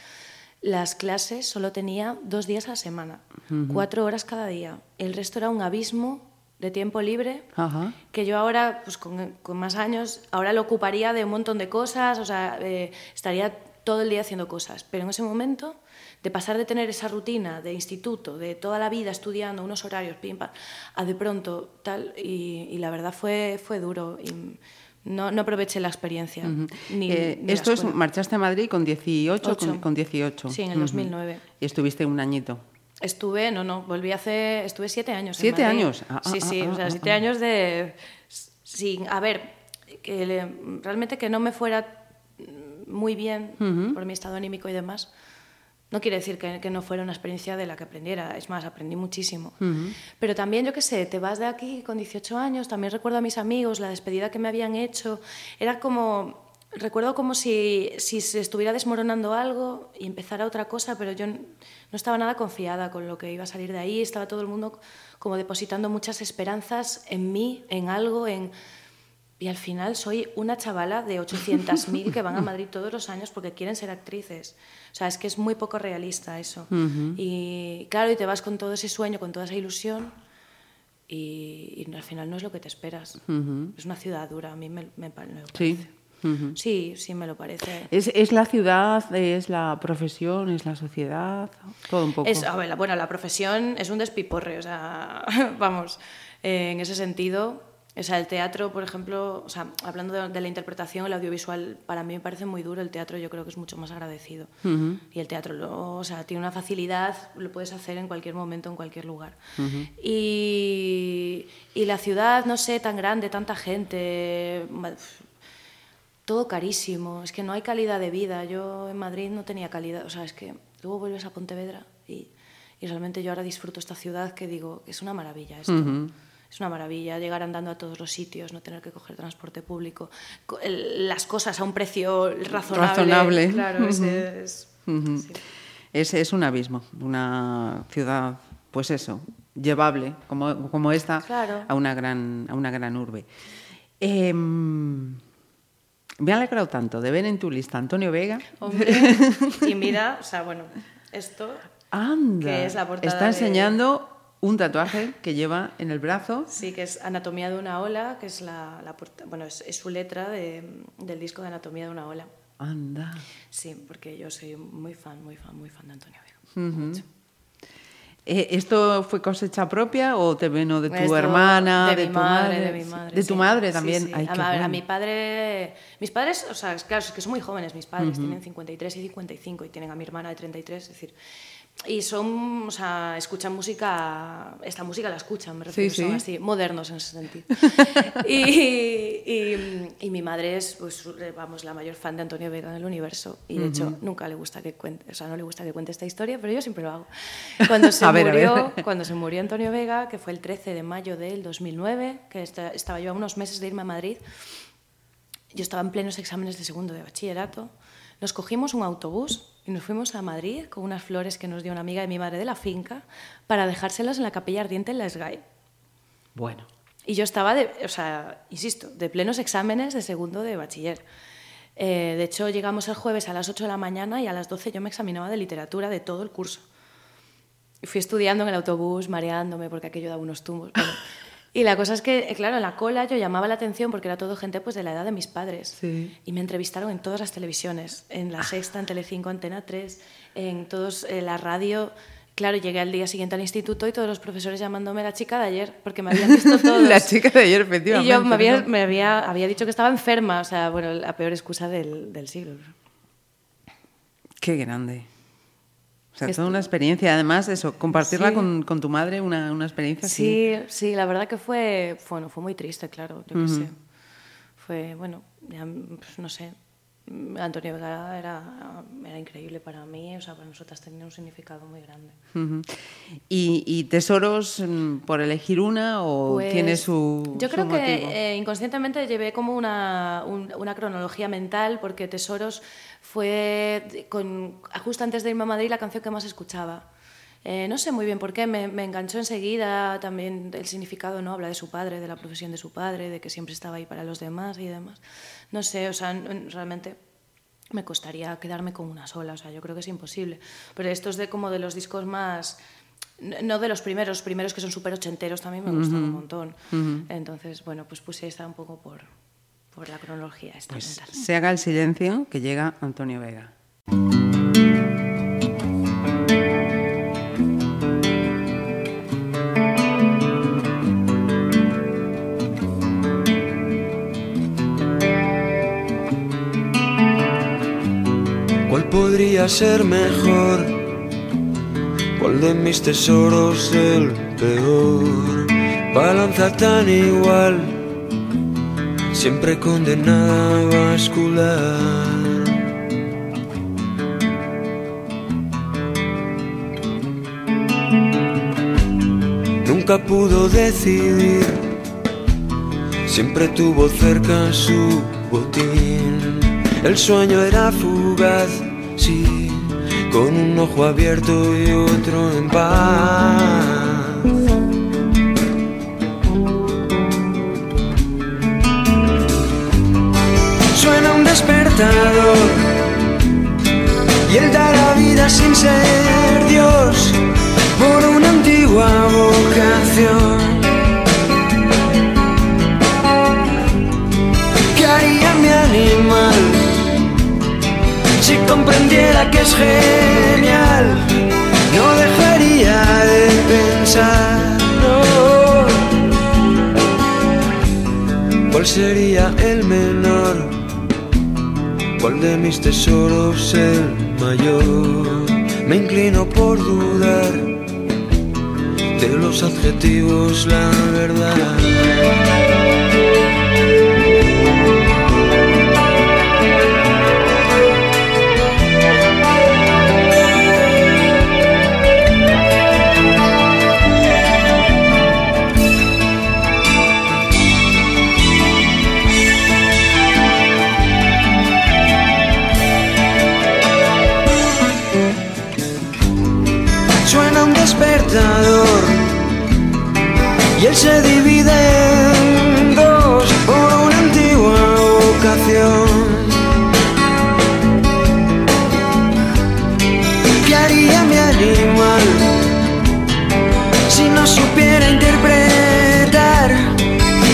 las clases solo tenía dos días a la semana, cuatro horas cada día. El resto era un abismo de tiempo libre Ajá. que yo ahora, pues con, con más años, ahora lo ocuparía de un montón de cosas, o sea, eh, estaría todo el día haciendo cosas. Pero en ese momento, de pasar de tener esa rutina de instituto, de toda la vida estudiando unos horarios, pim, pam, a de pronto tal, y, y la verdad fue, fue duro. Y no, no aproveché la experiencia. ni, Eh, ni la esto es, marchaste a Madrid con 18, con, con 18. Sí, en el Ujú. 2009. Y estuviste un añito. Estuve, no, no, volví hace, estuve siete años. ¿Siete años? Ah, sí, ah, sí, ah, o sea, siete años de, sin, a ver, que le- realmente que no me fuera muy bien por mi estado anímico y demás. No quiere decir que, que no fuera una experiencia de la que aprendiera, es más, aprendí muchísimo. Pero también, yo qué sé, te vas de aquí con 18 años, también recuerdo a mis amigos, la despedida que me habían hecho, era como, recuerdo como si, si se estuviera desmoronando algo y empezara otra cosa, pero yo no estaba nada confiada con lo que iba a salir de ahí, estaba todo el mundo como depositando muchas esperanzas en mí, en algo, en... Y al final soy una chavala de 800.000 que van a Madrid todos los años porque quieren ser actrices. O sea, es que es muy poco realista eso. Y claro, y te vas con todo ese sueño, con toda esa ilusión y, y al final no es lo que te esperas. Es una ciudad dura, a mí me, me me lo Sí. Sí, sí me lo parece. ¿Es, es la ciudad, es la profesión, es la sociedad? Todo un poco. Es, a ver, la- bueno, la profesión es un despiporre, o sea, vamos, eh, en ese sentido, o sea, el teatro, por ejemplo, o sea, hablando de, de la interpretación, el audiovisual, para mí me parece muy duro, el teatro yo creo que es mucho más agradecido. Y el teatro, lo- o sea, tiene una facilidad, lo puedes hacer en cualquier momento, en cualquier lugar. y, y la ciudad, no sé, tan grande, tanta gente, todo carísimo, es que no hay calidad de vida. Yo en Madrid no tenía calidad, o sea, es que luego vuelves a Pontevedra y, y realmente yo ahora disfruto esta ciudad que digo, es una maravilla esto. Es una maravilla llegar andando a todos los sitios, no tener que coger transporte público, las cosas a un precio razonable. Razonable. Claro, ese es, sí. un abismo, una ciudad, pues eso, llevable, como, como esta, Claro. a, una gran, a una gran urbe. Em, me ha alegrado tanto de ver en tu lista Antonio Vega. Hombre, y mira, o sea, bueno, esto Anda, Que es la portada está de- enseñando un tatuaje que lleva en el brazo. Sí, que es Anatomía de una ola, que es la, bueno, es, es su letra de- del disco de Anatomía de una ola. Anda. Sí, porque yo soy muy fan, muy fan, muy fan de Antonio Vega. Mucho. Eh, ¿Esto fue cosecha propia o te vino de tu Esto hermana, de, de, mi tu madre, madre? de mi madre. De sí. tu madre también. sí. Ay, a, mi padre, mis padres, o sea, claro, es que son muy jóvenes mis padres, tienen 53 y 55 y tienen a mi hermana de 33, es decir, y son, o sea, escuchan música, esta música la escuchan, me refiero, Sí, son sí. así, modernos en ese sentido. y, y- y mi madre es, pues, vamos, la mayor fan de Antonio Vega en el universo y de hecho nunca le gusta que cuente, o sea, no le gusta que cuente esta historia, pero yo siempre lo hago. Cuando se ver, murió, cuando se murió Antonio Vega, que fue el 13 de mayo del 2009, que esta- estaba yo a unos meses de irme a Madrid, yo estaba en plenos exámenes de segundo de bachillerato, nos cogimos un autobús y nos fuimos a Madrid con unas flores que nos dio una amiga de mi madre de la finca para dejárselas en la capilla ardiente en la SGAE. Bueno. Y yo estaba, de, o sea, insisto, de plenos exámenes de segundo de bachiller. Eh, de hecho, llegamos el jueves a las 8 de la mañana y a las 12 yo me examinaba de literatura de todo el curso. Y fui estudiando en el autobús, mareándome porque aquello daba unos tumbos. Bueno, y la cosa es que, eh, claro, en la cola yo llamaba la atención porque era todo gente pues, de la edad de mis padres. Sí. Y me entrevistaron en todas las televisiones, en La Sexta, en Telecinco, Antena 3, en todos, eh, la radio. Claro, llegué al día siguiente al instituto y todos los profesores llamándome la chica de ayer, porque me habían visto todos. La chica de ayer, Y efectivamente. yo me había, me había, había dicho que estaba enferma, o sea, bueno, la peor excusa del, del siglo. Qué grande. O sea, Esto- toda una experiencia. Además, eso, compartirla Sí. con, con tu madre, una, una experiencia así. Sí, sí, la verdad que fue, bueno, fue muy triste, claro, yo qué sé. Fue, bueno, ya, pues, no sé, Antonio Vega era, era increíble para mí, o sea, para nosotras tenía un significado muy grande. ¿Y, y tesoros mm, por elegir una o Pues, tiene su Yo su creo motivo? que eh, inconscientemente llevé como una, un- una cronología mental, porque Tesoros fue con, justo antes de irme a Madrid la canción que más escuchaba. Eh, no sé muy bien por qué, me, me enganchó enseguida también el significado, ¿no? Habla de su padre, de la profesión de su padre, de que siempre estaba ahí para los demás y demás. No sé, o sea, realmente me costaría quedarme con una sola, o sea, yo creo que es imposible. Pero esto es de como de los discos más, no de los primeros, los primeros que son súper ochenteros también me gustan un montón. Entonces, bueno, pues puse esta un poco por, por la cronología esta Pues se haga el silencio que llega Antonio Vega. Podría ser mejor? ¿Cuál de mis tesoros el peor? Balanza tan igual, siempre condenada a bascular. Nunca pudo decidir, siempre tuvo cerca su botín. El sueño era fugaz, con un ojo abierto y otro en paz. Suena un despertador y él da la vida sin ser Dios por una antigua vocación. ¿Qué haría mi animal si comprendiera que es genial? No dejaría de pensar. ¿Cuál sería el menor? ¿Cuál de mis tesoros el mayor? Me inclino por dudar de los adjetivos, la verdad. Se divide dos por una antigua vocación. ¿Qué haría mi animal si no supiera interpretar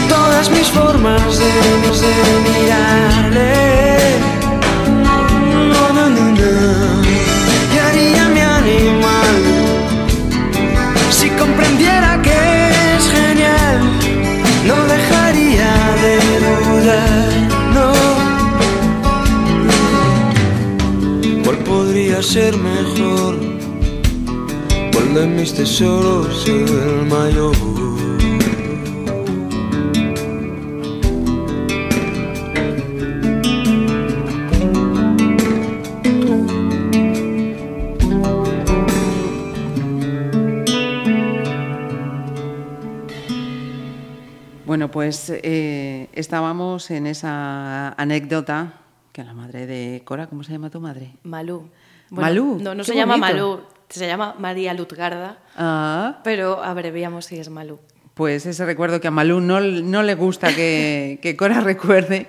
todas mis formas de, de mirarle? De mis tesoros es el mayor? Bueno, pues eh, estábamos en esa anécdota que la madre de Cora, ¿cómo se llama tu madre? Malú. Malú, No, no se llama. Malú, se llama María Lutgarda, Ah, pero abreviamos si es Malú. pues ese recuerdo que a Malú no, no le gusta que, que Cora recuerde,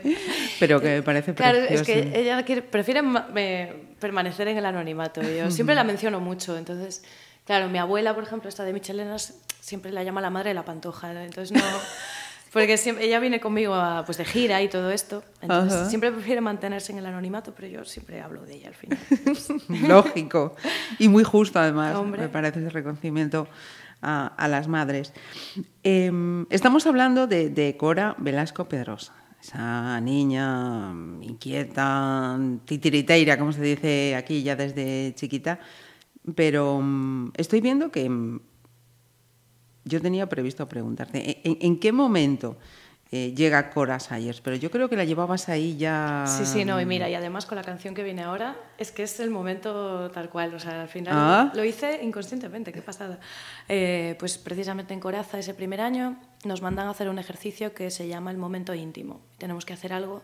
pero que me parece Claro, precioso. es que ella quiere- prefiere permanecer en el anonimato. Yo siempre la menciono mucho. Entonces, claro, mi abuela, por ejemplo, esta de Michelenas, siempre la llama la madre de la pantoja. Entonces, no. Porque siempre, ella viene conmigo a, pues de gira y todo esto. Entonces Ajá. siempre prefiere mantenerse en el anonimato, pero yo siempre hablo de ella al final. Lógico. Y muy justo, además, Hombre. me parece ese reconocimiento a, a las madres. Em, estamos hablando de, de Cora Velasco Pedrosa, esa niña inquieta, titiriteira, como se dice aquí ya desde chiquita. Pero mm, estoy viendo que mm, yo tenía previsto preguntarte, ¿en, en qué momento eh, llega Cora Sayers? Pero yo creo que la llevabas ahí ya... Sí, sí, no, y mira, y además con la canción que viene ahora, es que es el momento tal cual, o sea, al final Ah. lo hice inconscientemente, qué pasada. Eh, pues precisamente en Coraza, ese primer año, nos mandan a hacer un ejercicio que se llama el momento íntimo. Tenemos que hacer algo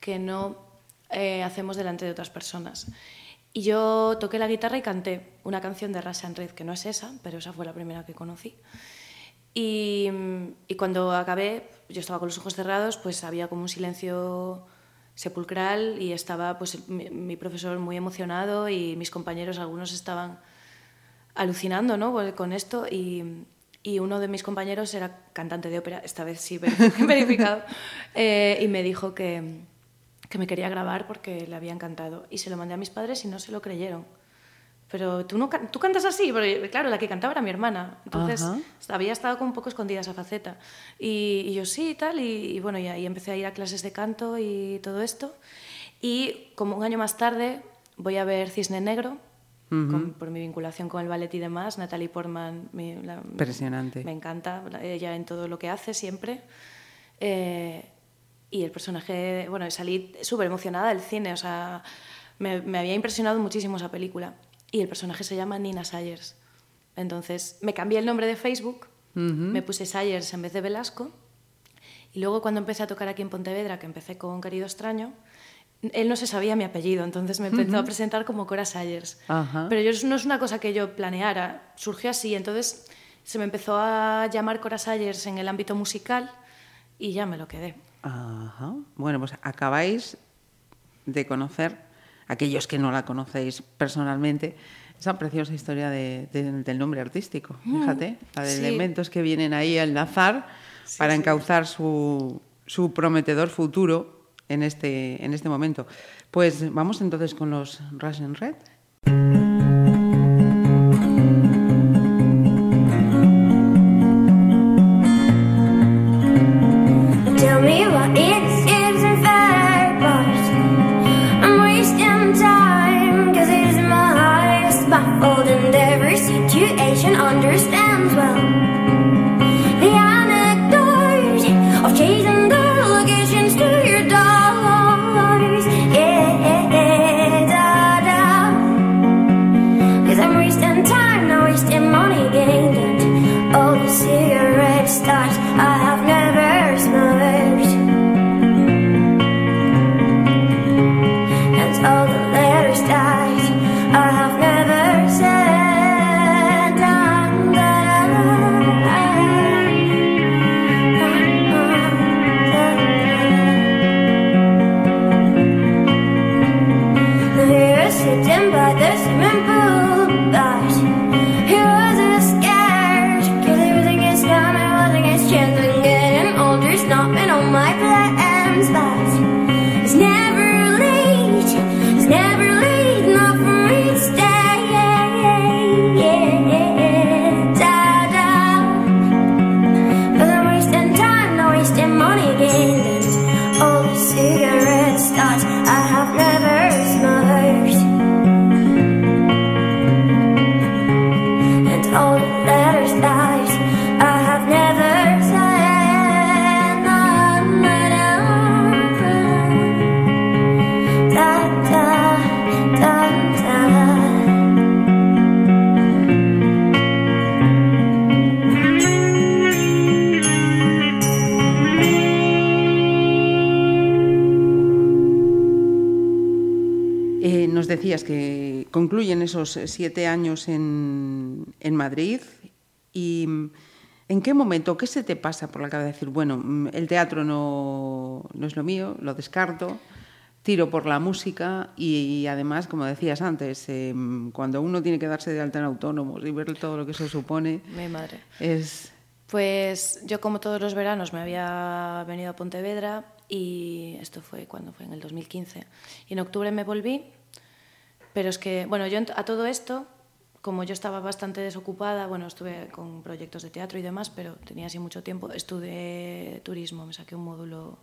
que no eh, hacemos delante de otras personas. Y yo toqué la guitarra y canté una canción de Russian Red, que no es esa, pero esa fue la primera que conocí. Y, y cuando acabé, yo estaba con los ojos cerrados, pues había como un silencio sepulcral y estaba pues mi, mi profesor muy emocionado y mis compañeros, algunos estaban alucinando ¿no? con- con esto y, y uno de mis compañeros era cantante de ópera, esta vez sí verifi- verificado, eh, y me dijo que, que me quería grabar porque le había encantado. Y se lo mandé a mis padres y no se lo creyeron. Pero tú, no, tú cantas así, porque claro, la que cantaba era mi hermana. Entonces Ajá. había estado como un poco escondida esa faceta. Y, y yo sí y tal, y, y bueno, y ahí empecé a ir a clases de canto y todo esto. Y como un año más tarde voy a ver Cisne Negro, con- por mi vinculación con el ballet y demás. Natalie Portman mi- la- Impresionante. me encanta, la- ella en todo lo que hace siempre. Eh, y el personaje, bueno, salí súper emocionada del cine, o sea, me, me había impresionado muchísimo esa película. Y el personaje se llama Nina Sayers. Entonces me cambié el nombre de Facebook, me puse Sayers en vez de Velasco. Y luego cuando empecé a tocar aquí en Pontevedra, que empecé con Querido Extraño, él no se sabía mi apellido, entonces me empezó a presentar como Cora Sayers. Ajá. Pero yo, no es una cosa que yo planeara, surgió así, entonces se me empezó a llamar Cora Sayers en el ámbito musical y ya me lo quedé. Ajá. Bueno, pues acabáis de conocer, aquellos que no la conocéis personalmente, esa preciosa historia de- de- del nombre artístico. Fíjate, la de sí. elementos que vienen ahí a enlazar para encauzar su, su prometedor futuro en este, en este momento. Pues vamos entonces con los Russian Red. Decías que concluyen esos siete años en, en Madrid y mm, ¿en qué momento, qué se te pasa por la cabeza? Decir, bueno, mm, el teatro no, no es lo mío, lo descarto, tiro por la música y, además, como decías antes, eh, mm, cuando uno tiene que darse de alta en autónomos y ver todo lo que eso supone, Mi madre. es, Pues yo como todos los veranos me había venido a Pontevedra y esto fue cuando fue en el 2015. Y en octubre me volví, pero es que, bueno, yo a todo esto, como yo estaba bastante desocupada, bueno, estuve con proyectos de teatro y demás, pero tenía así mucho tiempo, estudié turismo, me saqué un módulo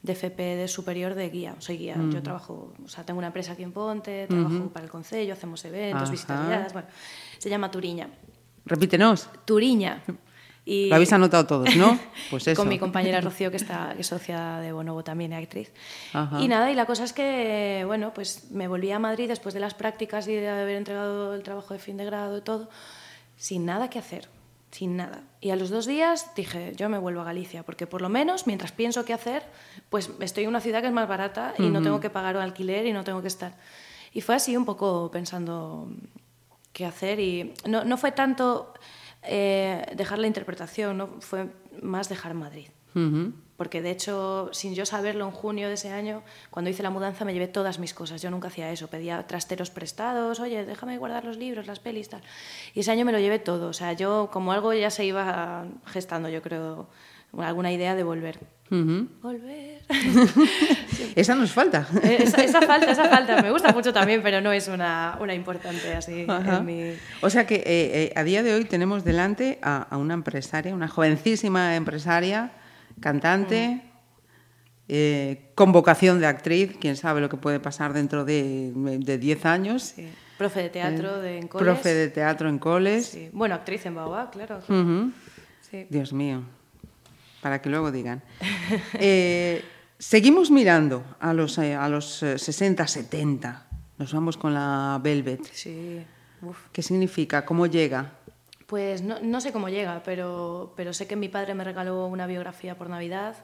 de FP de superior de guía, soy guía, yo trabajo, o sea, tengo una empresa aquí en Ponte, trabajo para el Concello, hacemos eventos, Ajá. visitas guiadas, bueno, se llama Turiña. Repítenos. Turiña. Y Lo habéis anotado todos, ¿no? Pues eso. Con mi compañera Rocío, que, está, que es socia de Bonobo también, actriz. Ajá. Y nada, y la cosa es que, bueno, pues me volví a Madrid después de las prácticas y de haber entregado el trabajo de fin de grado y todo, sin nada que hacer, sin nada. Y a los dos días dije, yo me vuelvo a Galicia, porque por lo menos, mientras pienso qué hacer, pues estoy en una ciudad que es más barata y no tengo que pagar un alquiler y no tengo que estar. Y fue así un poco pensando qué hacer y no, no fue tanto eh, dejar la interpretación, ¿no? fue más dejar Madrid. Porque de hecho, sin yo saberlo, en junio de ese año, cuando hice la mudanza, me llevé todas mis cosas. Yo nunca hacía eso. Pedía trasteros prestados, oye, déjame guardar los libros, las pelis, tal. Y ese año me lo llevé todo. O sea, yo, como algo ya se iba gestando, yo creo, alguna idea de volver. Ujú. Volver. Esa nos falta. Eh, esa, esa falta, esa falta. Me gusta mucho también, pero no es una, una importante así en mi. O sea que eh, eh, a día de hoy tenemos delante a, a una empresaria, una jovencísima empresaria, cantante, eh, con vocación de actriz, quién sabe lo que puede pasar dentro de de 10 años. Sí. Profe de teatro de, en coles. Profe de teatro en coles. Sí. Bueno, actriz en Baobab, claro. Ujú. Sí. Dios mío, para que luego digan. Eh, seguimos mirando a los, eh, a los eh, 60, 70. Nos vamos con la Velvet. Sí. Uf. ¿Qué significa? ¿Cómo llega? Pues no, no sé cómo llega, pero, pero sé que mi padre me regaló una biografía por Navidad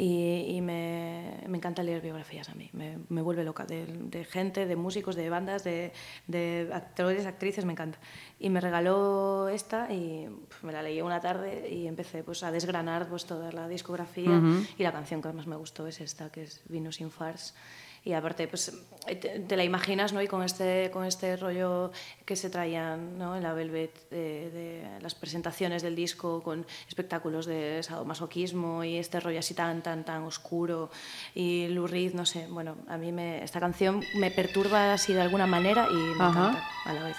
y, y me, me encanta leer biografías a mí. Me, me vuelve loca de, de gente, de músicos, de bandas, de, de actores, actrices, me encanta. Y me regaló esta y pues, me la leí una tarde y empecé pues, a desgranar pues, toda la discografía y la canción que más me gustó es esta, que es Vino sin fars. Y aparte, pues te, te la imaginas, ¿no? Y con este, con este rollo que se traían, ¿no? En la Velvet, de, de las presentaciones del disco con espectáculos de sadomasoquismo y este rollo así tan, tan, tan oscuro. Y Lou Reed, no sé, bueno, a mí me, esta canción me perturba así de alguna manera y me Ajá. encanta a la vez.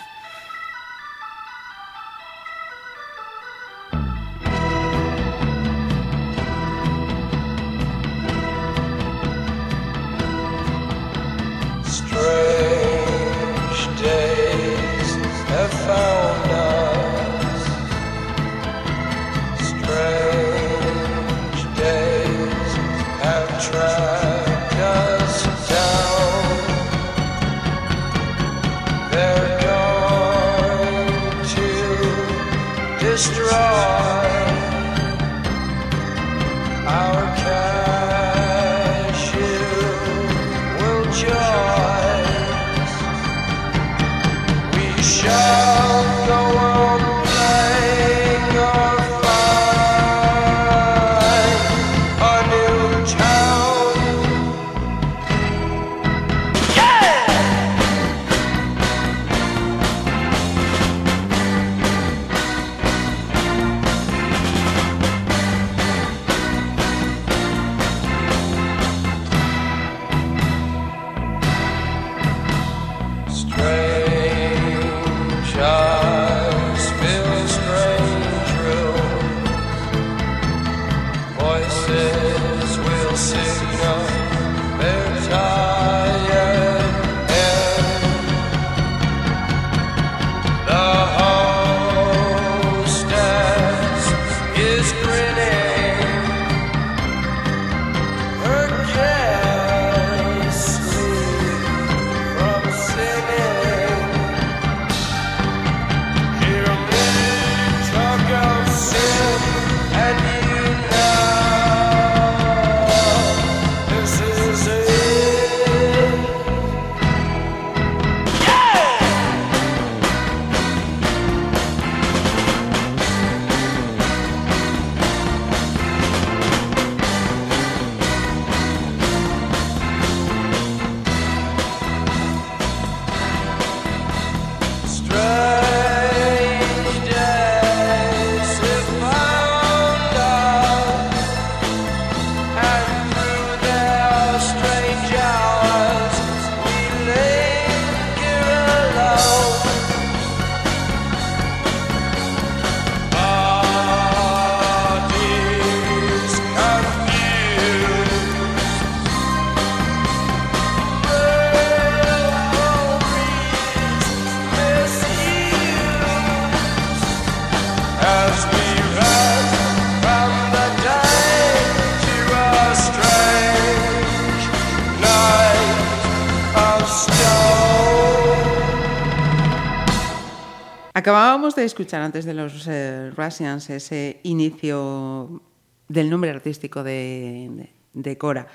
Acabábamos de escuchar antes de los eh, Russians ese inicio del nombre artístico de, de- de Cora.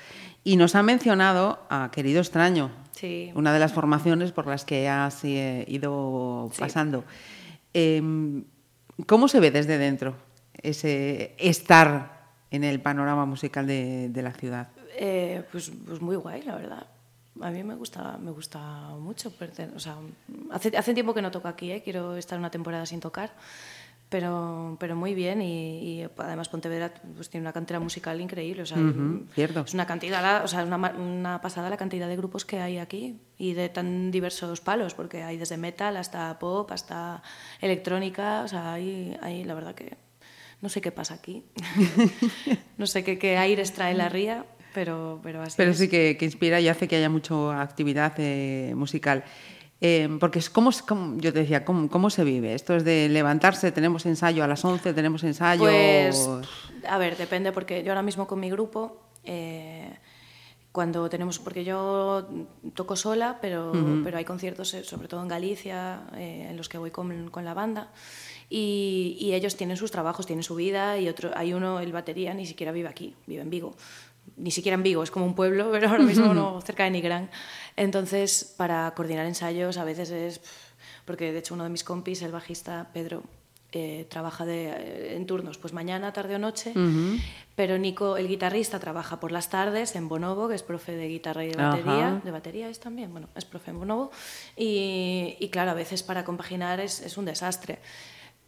Y nos ha mencionado a Querido Extraño, Sí. una de las formaciones por las que has eh, ido Sí. pasando. Em, ¿Cómo se ve desde dentro ese estar en el panorama musical de, de la ciudad? Eh, pues, pues muy guay, la verdad. A mí me gusta, me gusta mucho. O sea, hace, hace tiempo que no toco aquí, ¿eh? quiero estar una temporada sin tocar, pero, pero muy bien. Y, y además Pontevedra pues, tiene una cantera musical increíble. O sea, Ujú, cierto. Es una cantidad, o sea, una, una pasada la cantidad de grupos que hay aquí y de tan diversos palos, porque hay desde metal hasta pop, hasta electrónica. O sea, hay, hay la verdad que no sé qué pasa aquí. no sé qué, qué aires trae la ría, pero, pero así Pero es. sí que, que inspira y hace que haya mucha actividad eh, musical. Eh, porque es como, yo te decía, ¿cómo, ¿cómo se vive? Esto es de levantarse, tenemos ensayo a las 11, tenemos ensayo... Pues, a ver, depende, porque yo ahora mismo con mi grupo, eh, cuando tenemos, porque yo toco sola, pero, pero hay conciertos, eh, sobre todo en Galicia, eh, en los que voy con, con la banda, y, y ellos tienen sus trabajos, tienen su vida, y otro, hay uno, el batería, ni siquiera vive aquí, vive en Vigo. Ni siquiera en Vigo, es como un pueblo, pero ahora mismo no, cerca de Nigrán. Entonces, para coordinar ensayos a veces es... Porque de hecho uno de mis compis, el bajista Pedro, eh, trabaja de, eh, en turnos, pues mañana, tarde o noche, pero Nico, el guitarrista, trabaja por las tardes en Bonobo, que es profe de guitarra y de batería, de batería es también, bueno, es profe en Bonobo, y, y claro, a veces para compaginar es, es un desastre.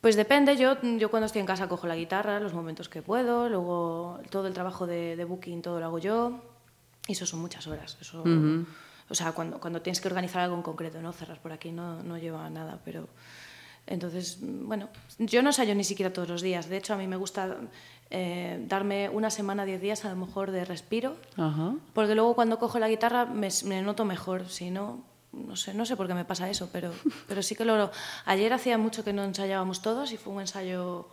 Pues depende, yo, yo cuando estoy en casa cojo la guitarra, los momentos que puedo, luego todo el trabajo de, de booking, todo lo hago yo, y eso son muchas horas. Eso, O sea, cuando, cuando tienes que organizar algo en concreto, ¿no? Cerrar por aquí no, no lleva nada, pero... Entonces, bueno, yo no ensayo ni siquiera todos los días. De hecho, a mí me gusta eh, darme una semana, diez días a lo mejor de respiro, Ajá. porque luego cuando cojo la guitarra me, me noto mejor. Si no, no sé, no sé por qué me pasa eso, pero, pero sí que lo... Ayer hacía mucho que no ensayábamos todos y fue un ensayo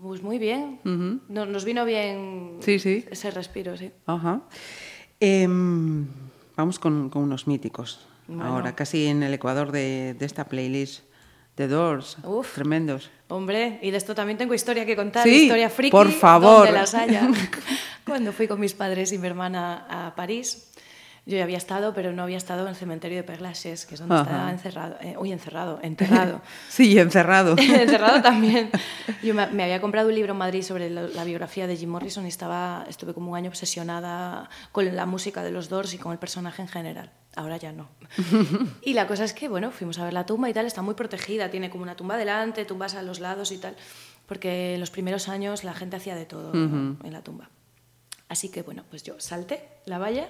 pues muy bien. No- Nos vino bien Sí, sí. ese respiro, sí. Ajá. Em, vamos con, con unos míticos. Bueno. Ahora, casi en el ecuador de, de esta playlist. The Doors. Uf. Tremendos. Hombre, y de esto también tengo historia que contar, Sí, historia friki, por favor. donde las haya. Cuando fui con mis padres y mi hermana a París, yo ya había estado, pero no había estado en el cementerio de Père Lachaise, que es donde Ajá. está encerrado, eh, uy, encerrado, enterrado. Sí, encerrado. encerrado también. Yo me, me había comprado un libro en Madrid sobre la, la biografía de Jim Morrison y estaba, estuve como un año obsesionada con la música de los Doors y con el personaje en general. Ahora ya no. y la cosa es que, bueno, fuimos a ver la tumba y tal, está muy protegida, tiene como una tumba delante, tumbas a los lados y tal, porque en los primeros años la gente hacía de todo ¿no? en la tumba. Así que, bueno, pues yo salté la valla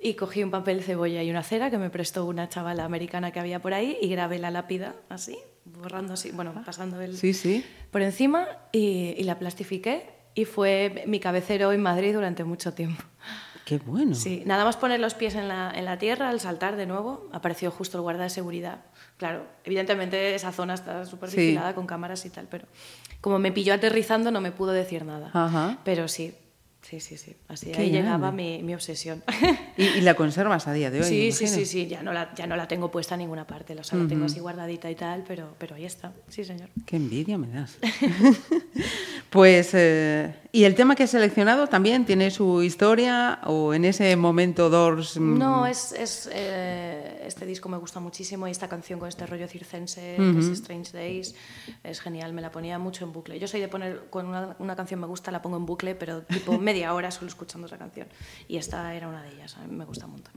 y cogí un papel cebolla y una cera que me prestó una chavala americana que había por ahí y grabé la lápida así, borrando así, bueno, pasando el, Sí, sí. por encima y, y la plastifiqué y fue mi cabecero en Madrid durante mucho tiempo. Qué bueno. Sí, nada más poner los pies en la, en la tierra, al saltar de nuevo, apareció justo el guarda de seguridad. Claro, evidentemente esa zona está súper Sí. vigilada con cámaras y tal, pero como me pilló aterrizando no me pudo decir nada. Ajá. Pero sí, sí, sí, sí. Así Qué ahí grande. llegaba mi, mi obsesión. Y, y la conservas a día de hoy. sí, sí, sí, sí, ya no, la, ya no la tengo puesta en ninguna parte, o sea, la tengo así guardadita y tal, pero, pero ahí está, sí, señor. Qué envidia me das. pues, eh, ¿y el tema que has seleccionado también tiene su historia o en ese momento Doors? mm, No, es, es, eh, este disco me gusta muchísimo y esta canción con este rollo circense, que es Strange Days, es genial, me la ponía mucho en bucle. Yo soy de poner, cuando una, una canción me gusta, la pongo en bucle, pero tipo media hora solo escuchando esa canción. Y esta era una de ellas, a mí me gusta un montón.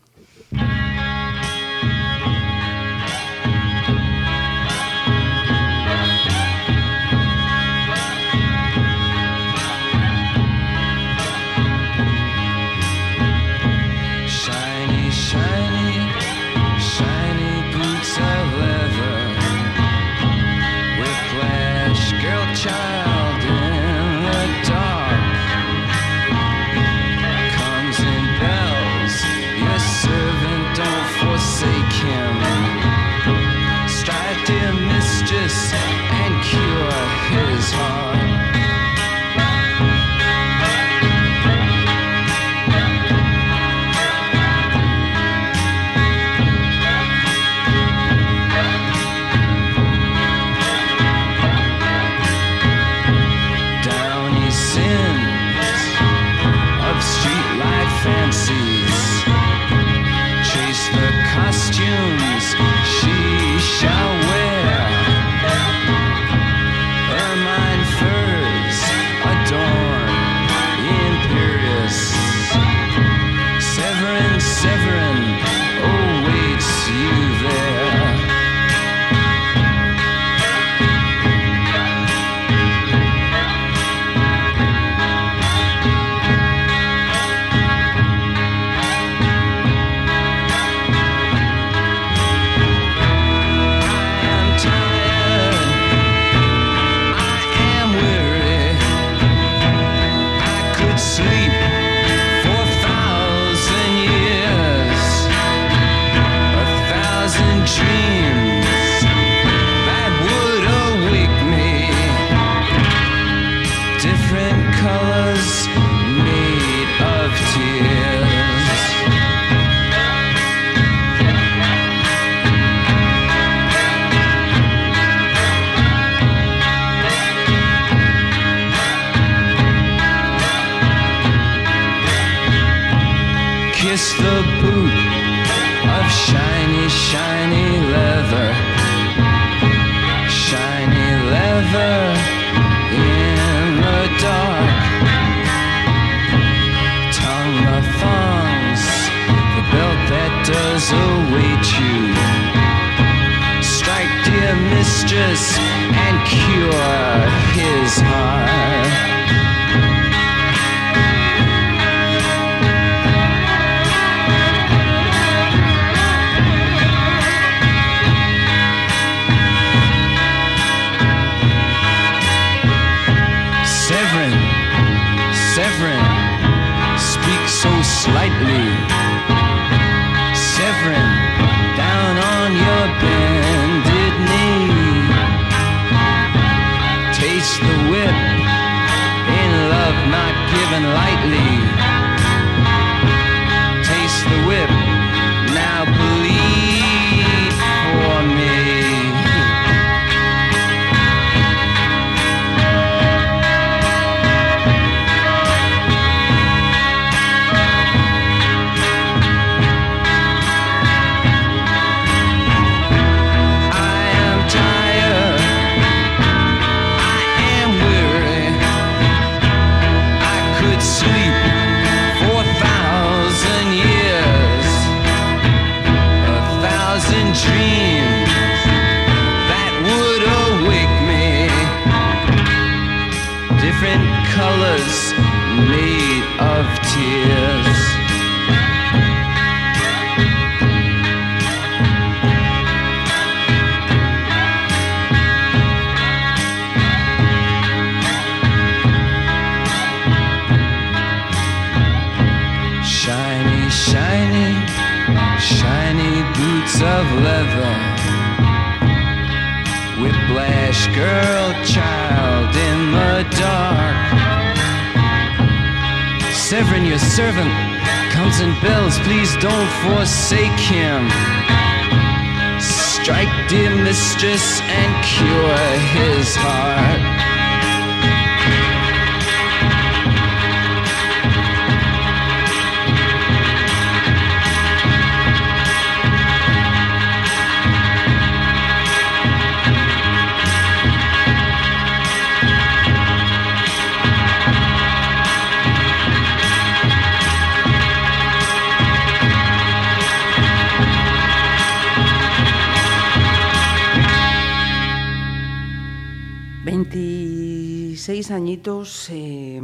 Añitos. eh,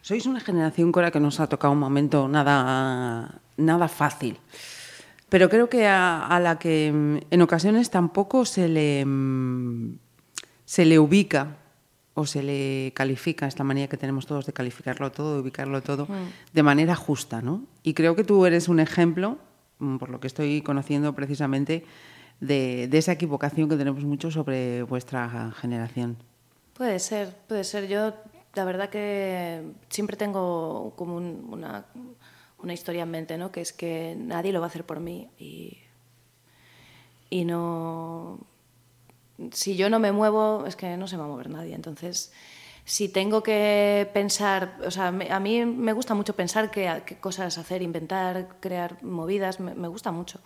sois una generación con la que nos ha tocado un momento nada, nada fácil. Pero creo que a, a la que mm, en ocasiones tampoco se le, mm, se le ubica o se le califica, esta manía que tenemos todos de calificarlo todo, de ubicarlo todo, de manera justa, ¿no? Y creo que tú eres un ejemplo, mm, por lo que estoy conociendo precisamente, de, de esa equivocación que tenemos mucho sobre vuestra generación. Puede ser, puede ser. Yo, la verdad que siempre tengo como un- una, historia en mente, ¿no? Que es que nadie lo va a hacer por mí y, y no... Si yo no me muevo, es que no se va a mover nadie. Entonces, si tengo que pensar, o sea, a mí me gusta mucho pensar qué, qué cosas hacer, inventar, crear movidas, me, me gusta mucho.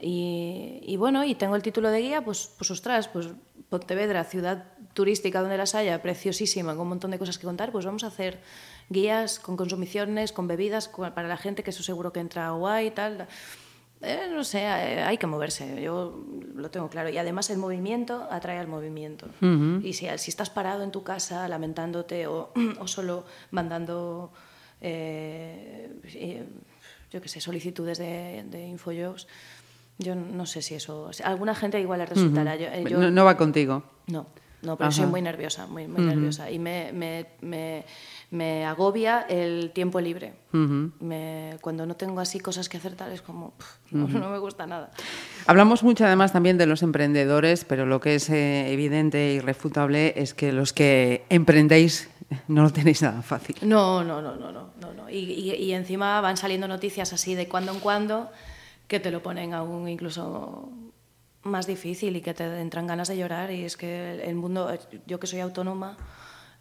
Y, y bueno, y tengo el título de guía, pues, pues ostras, pues Pontevedra, ciudad turística donde las haya, preciosísima, con un montón de cosas que contar, pues vamos a hacer guías con consumiciones, con bebidas, para la gente, que eso seguro que entra guay y tal. Eh, no sé, eh, hay que moverse, yo lo tengo claro. Y además el movimiento atrae al movimiento. Y si, si estás parado en tu casa lamentándote o, o solo mandando, eh, eh, yo qué sé, solicitudes de, de Infojobs, yo no sé si eso... A alguna gente igual le resultará. Eh, yo- no, no va contigo. no, no, pero soy muy nerviosa, muy, muy nerviosa. Y me, me, me, me agobia el tiempo libre. me, cuando no tengo así cosas que hacer, tal, es como, pff, no, no me gusta nada. Hablamos mucho además también de los emprendedores, pero lo que es eh, evidente e irrefutable es que los que emprendéis no lo tenéis nada fácil. No, no, no, no, no, no, no. Y, y, y encima van saliendo noticias así de cuando en cuando que te lo ponen aún incluso más difícil y que te entran ganas de llorar. Y es que el mundo, yo que soy autónoma,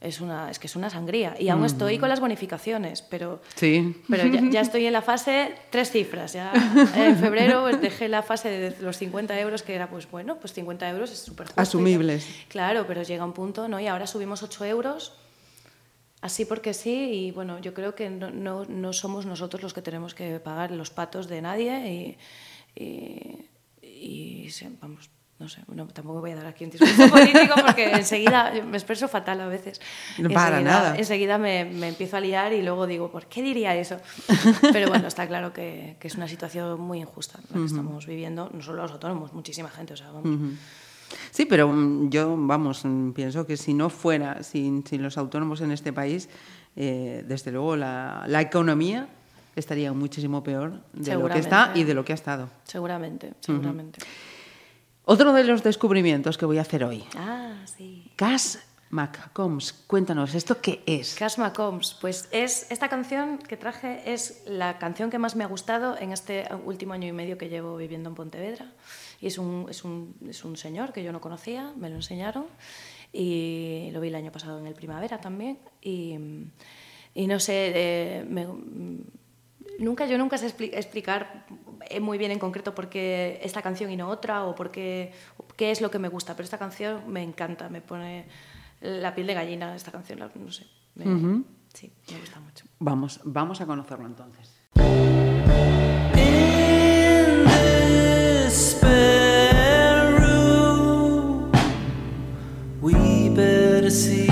es, una, es que es una sangría. Y aún estoy con las bonificaciones, pero, Sí. pero ya, ya estoy en la fase tres cifras. Ya en febrero pues, dejé la fase de los 50 euros, que era, pues bueno, pues 50 euros es súper. Asumibles. Claro, pero llega un punto, ¿no? Y ahora subimos 8 euros, así porque sí, y bueno, yo creo que no, no, no somos nosotros los que tenemos que pagar los patos de nadie y, y, y vamos, no sé, no, tampoco voy a dar aquí un discurso político porque enseguida me expreso fatal a veces. No para Enseguida- nada. Enseguida me, me empiezo a liar y luego digo, ¿por qué diría eso? Pero bueno, está claro que, que es una situación muy injusta la que estamos viviendo, no solo los autónomos, muchísima gente, o sea, vamos. Sí, pero mm, yo, vamos, mm, pienso que si no fuera, sin, sin los autónomos en este país, eh, desde luego la, la economía estaría muchísimo peor de lo que está y de lo que ha estado. Seguramente, seguramente. Otro de los descubrimientos que voy a hacer hoy. Ah, sí. McCombs, cuéntanos, ¿esto qué es? Cash Combs, pues es esta canción que traje es la canción que más me ha gustado en este último año y medio que llevo viviendo en Pontevedra. Y es un, es un, es un señor que yo no conocía, me lo enseñaron y lo vi el año pasado en el primavera también. Y, y no sé, eh, me- nunca yo nunca sé expli- explicar eh, muy bien en concreto por qué esta canción y no otra o por qué, qué es lo que me gusta, pero esta canción me encanta, me pone la piel de gallina esta canción, la- no sé. me- Sí, me gusta mucho. Vamos, vamos a conocerlo entonces. Spare room, we better see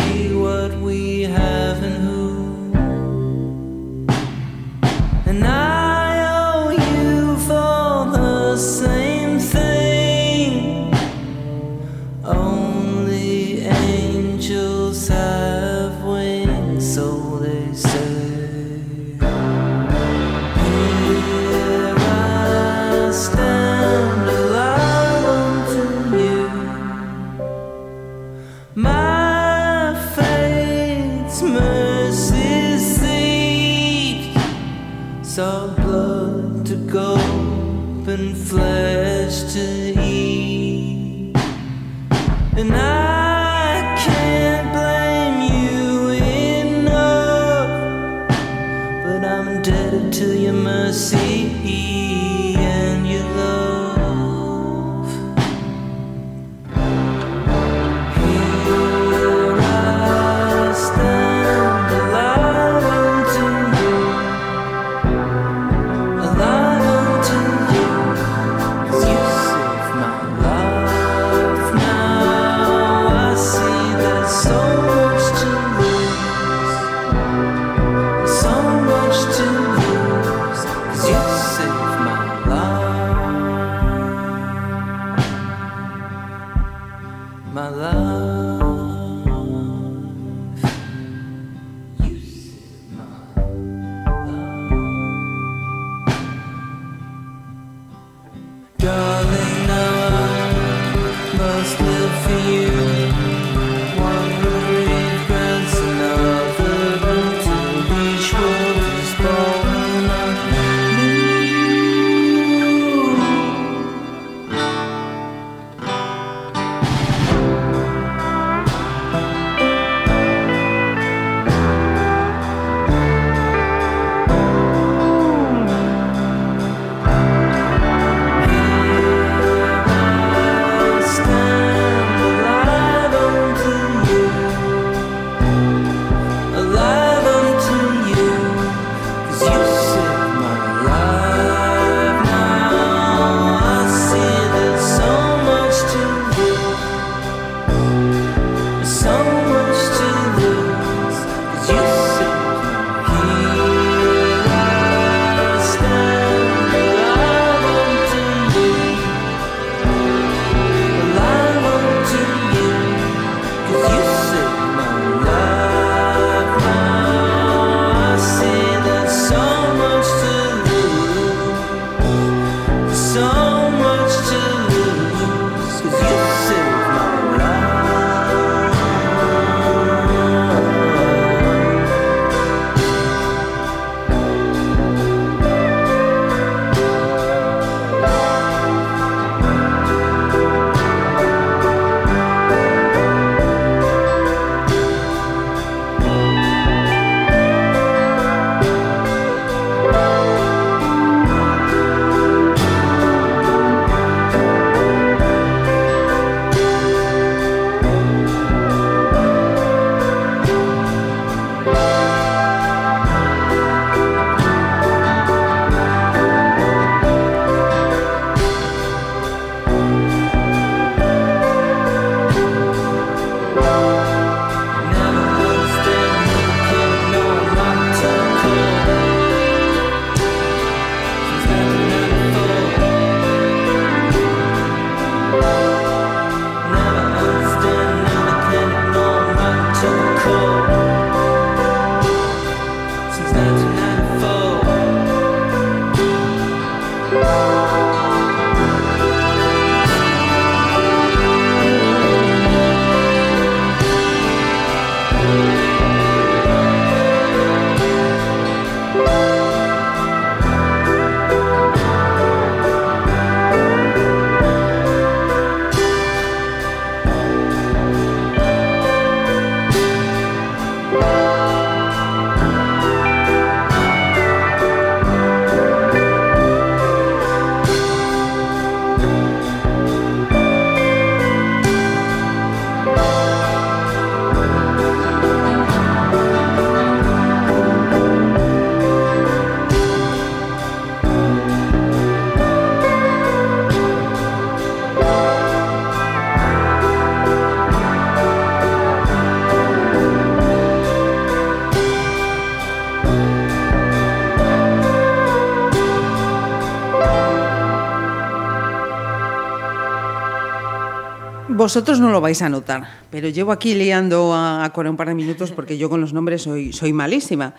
Vosotros no lo vais a notar, pero llevo aquí liando a, a Cora un par de minutos porque yo con los nombres soy, soy malísima.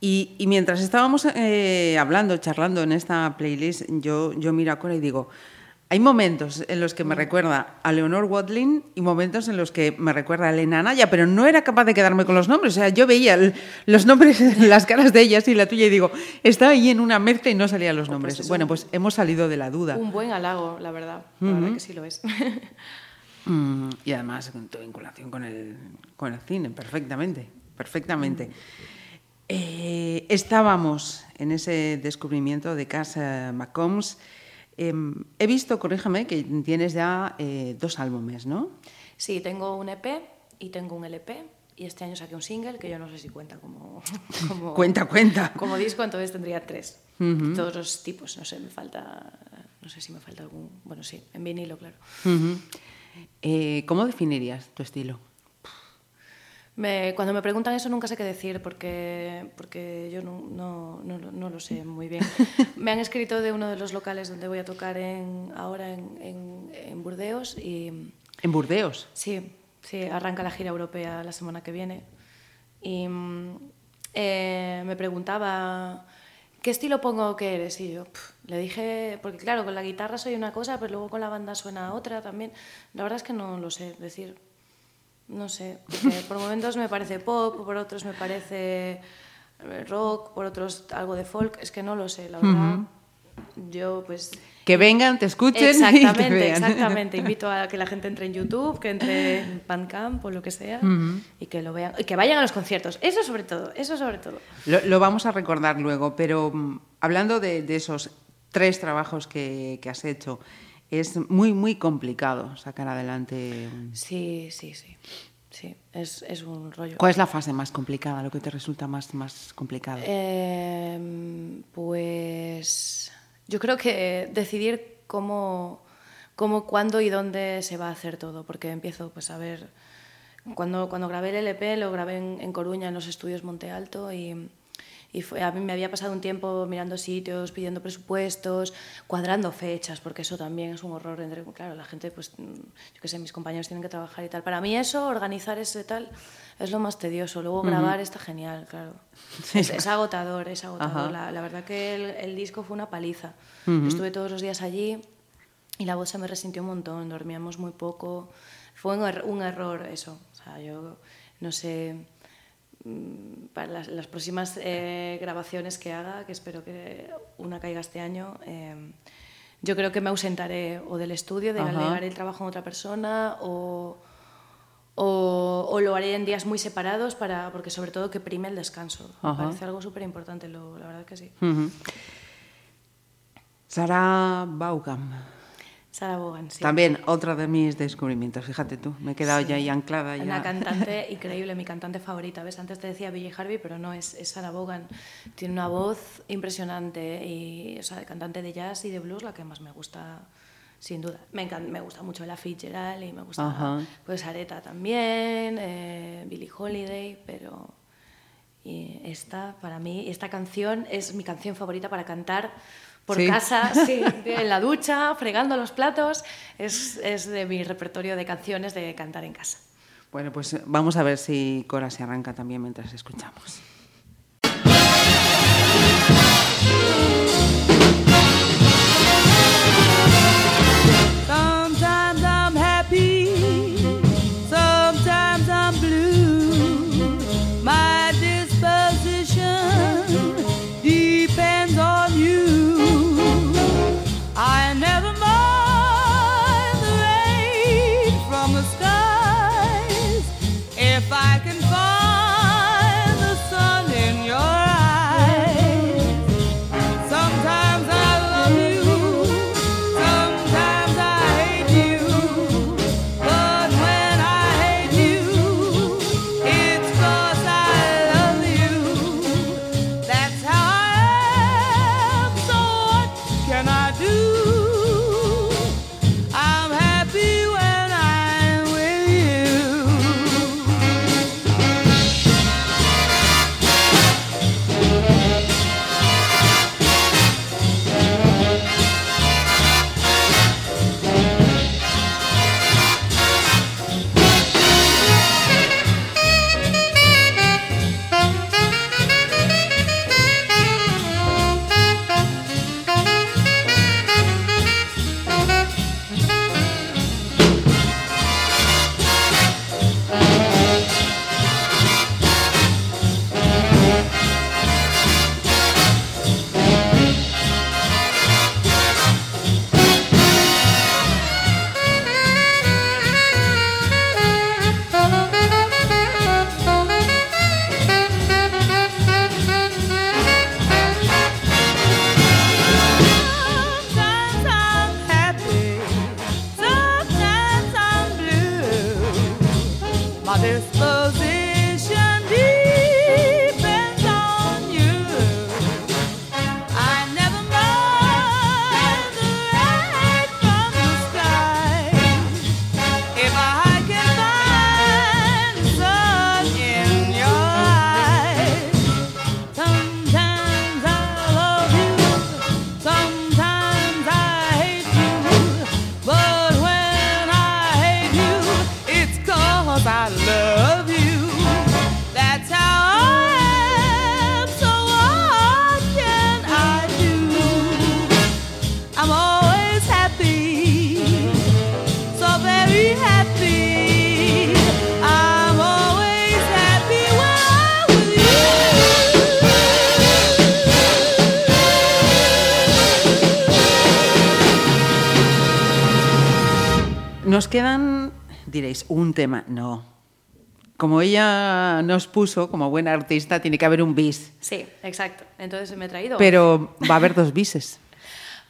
Y, y mientras estábamos eh, hablando, charlando en esta playlist, yo, yo miro a Cora y digo, hay momentos en los que me recuerda a Leonor Watling y momentos en los que me recuerda a Elena Anaya, pero no era capaz de quedarme con los nombres. O sea, yo veía el- los nombres en las caras de ellas y la tuya y digo, está ahí en una mezcla y no salían los nombres. es bueno, pues hemos salido de la duda. Un buen halago, la verdad. La verdad que sí lo es. Mm, y además con tu vinculación con el, con el cine, perfectamente, perfectamente. Eh, estábamos en ese descubrimiento de Casa McCombs. Em, he visto, corrígeme, que tienes ya eh, dos álbumes, ¿no? Sí, tengo un EP y tengo un LP. Y este año saqué un single que yo no sé si cuenta como, como, Cuenta, cuenta. como disco, entonces tendría tres. Todos los tipos, no sé, me falta. No sé si me falta algún. Bueno, sí, en vinilo, claro. Eh, ¿Cómo definirías tu estilo? Me- cuando me preguntan eso nunca sé qué decir porque, porque yo no, no, no, lo- no lo sé muy bien. me han escrito de uno de los locales donde voy a tocar en, ahora en, en, en Burdeos y En Burdeos. sí, sí, arranca la gira europea la semana que viene. Y mm, eh, me preguntaba, ¿qué estilo pongo que eres? Y yo pf, le dije, porque claro, con la guitarra soy una cosa, pero luego con la banda suena otra también. La verdad es que no lo sé decir. No sé, por momentos me parece pop, por otros me parece eh, rock, por otros algo de folk, es que no lo sé, la verdad. Yo pues... Que vengan, te escuchen y te Exactamente, vean. exactamente. Invito a que la gente entre en YouTube, que entre en Bandcamp o lo que sea y que lo vean y que vayan a los conciertos. Eso sobre todo, eso sobre todo. Lo, lo vamos a recordar luego, pero mm, hablando de, de esos tres trabajos que, que has hecho, es muy, muy complicado sacar adelante. Sí, sí, sí. Sí, es, es un rollo. ¿Cuál es la fase más complicada, lo que te resulta más, más complicado? Em, pues yo creo que decidir cómo, cómo, cuándo y dónde se va a hacer todo, porque empiezo pues a ver, cuando, cuando grabé el LP lo grabé en, en Coruña, en los estudios Monte Alto y, y fue, a mí me había pasado un tiempo mirando sitios, pidiendo presupuestos, cuadrando fechas, porque eso también es un horror. Entre, claro, la gente, pues, mm, yo qué sé, mis compañeros tienen que trabajar y tal. Para mí eso, organizar ese tal, es lo más tedioso. Luego grabar está genial, claro. Es, es agotador, es agotador. La, la verdad que el, el disco fue una paliza. Estuve todos los días allí y la voz se me resintió un montón, dormíamos muy poco. Fue un, er- un error eso. O sea, yo no sé, para las, las próximas eh, grabaciones que haga, que espero que una caiga este año, eh, yo creo que me ausentaré o del estudio, de Ajá. delegar el trabajo a otra persona o, o, o lo haré en días muy separados para, porque sobre todo que prime el descanso. Me parece algo súper importante, la verdad que sí. Ujú. Sara Vaughan. Sarah Vaughan, sí. También otra de mis descubrimientos, fíjate tú, me he quedado ya ahí anclada. Ya. Una cantante increíble, mi cantante favorita. ¿Ves? Antes te decía Billie Harvey, pero no, es, es Sarah Vaughan. Tiene una voz impresionante y, o sea, de cantante de jazz y de blues, la que más me gusta, sin duda. Me, encan- me gusta mucho la Fitzgerald y me gusta, Ajá. pues, Aretha también, eh, Billie Holiday, pero... Y esta, para mí, esta canción es mi canción favorita para cantar por Sí. casa, sí, en la ducha, fregando los platos. Es, es de mi repertorio de canciones de cantar en casa. Bueno, pues eh, vamos a ver si Cora se arranca también mientras escuchamos. Un tema. No. Como ella nos puso, como buena artista, tiene que haber un bis. Sí, exacto. Entonces me he traído. Pero va a haber dos bises.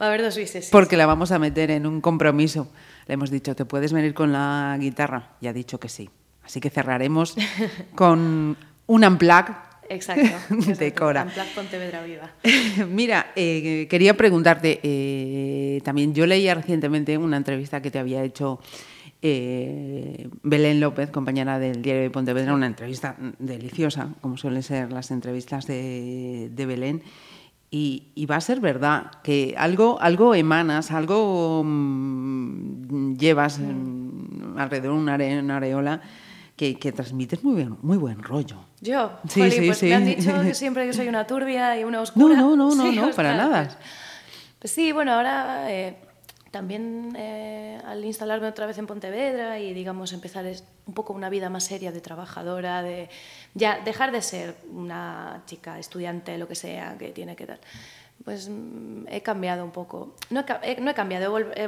Va a haber dos bises. sí, Porque sí. la vamos a meter en un compromiso. Le hemos dicho, ¿te puedes venir con la guitarra? Y ha dicho que sí. Así que cerraremos con un unplug Exacto. de. Cora. En Plan Pontevedra Viva. Mira, eh, quería preguntarte, eh, también yo leía recientemente una entrevista que te había hecho eh, Belén López, compañera del diario de Pontevedra, una entrevista deliciosa, como suelen ser las entrevistas de, de Belén. Y, y va a ser verdad que algo, algo emanas, algo mm, llevas mm, alrededor de una, are- una areola que, que transmites muy, bien, muy buen rollo. Yo, Sí, sí, pues sí. me han dicho que siempre que soy una turbia y una oscura. No, no, no, no, no, para nada. Pues sí, bueno, ahora eh, también eh, al instalarme otra vez en Pontevedra y, digamos, empezar un poco una vida más seria de trabajadora, de ya dejar de ser una chica estudiante, lo que sea, que tiene que tal. Pues mm, he cambiado un poco. No he, he- no he cambiado, he, he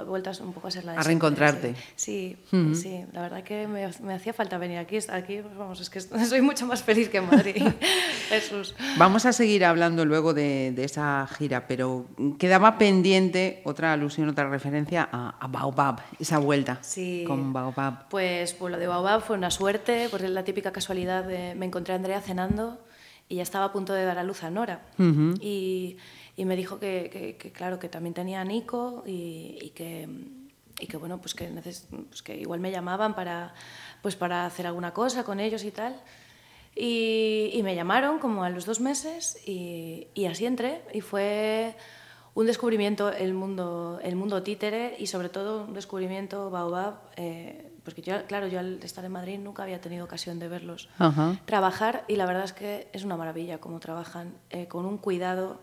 he vuelto a un poco a ser la de A reencontrarte. Sí, sí, la verdad que me, me hacía falta venir aquí. Aquí, pues, vamos, es que soy mucho más feliz que en Madrid. Jesús. Vamos a seguir hablando luego de, de esa gira, pero quedaba pendiente otra alusión, otra referencia a, a Baobab, esa vuelta Sí. con Baobab. Pues, pues lo de Baobab fue una suerte, por la típica casualidad de me encontré a Andrea cenando y ya estaba a punto de dar a luz a Nora. Y, y me dijo que, que- que, claro, que también tenía a Nico y, y que, y que, bueno, pues que, neces- pues que igual me llamaban para, pues para hacer alguna cosa con ellos y tal. Y, y me llamaron como a los dos meses y, y así entré y fue un descubrimiento el mundo, el mundo títere y sobre todo un descubrimiento Baobab, eh, porque yo, claro, yo al estar en Madrid nunca había tenido ocasión de verlos Ajá. trabajar y la verdad es que es una maravilla cómo trabajan, eh, con un cuidado,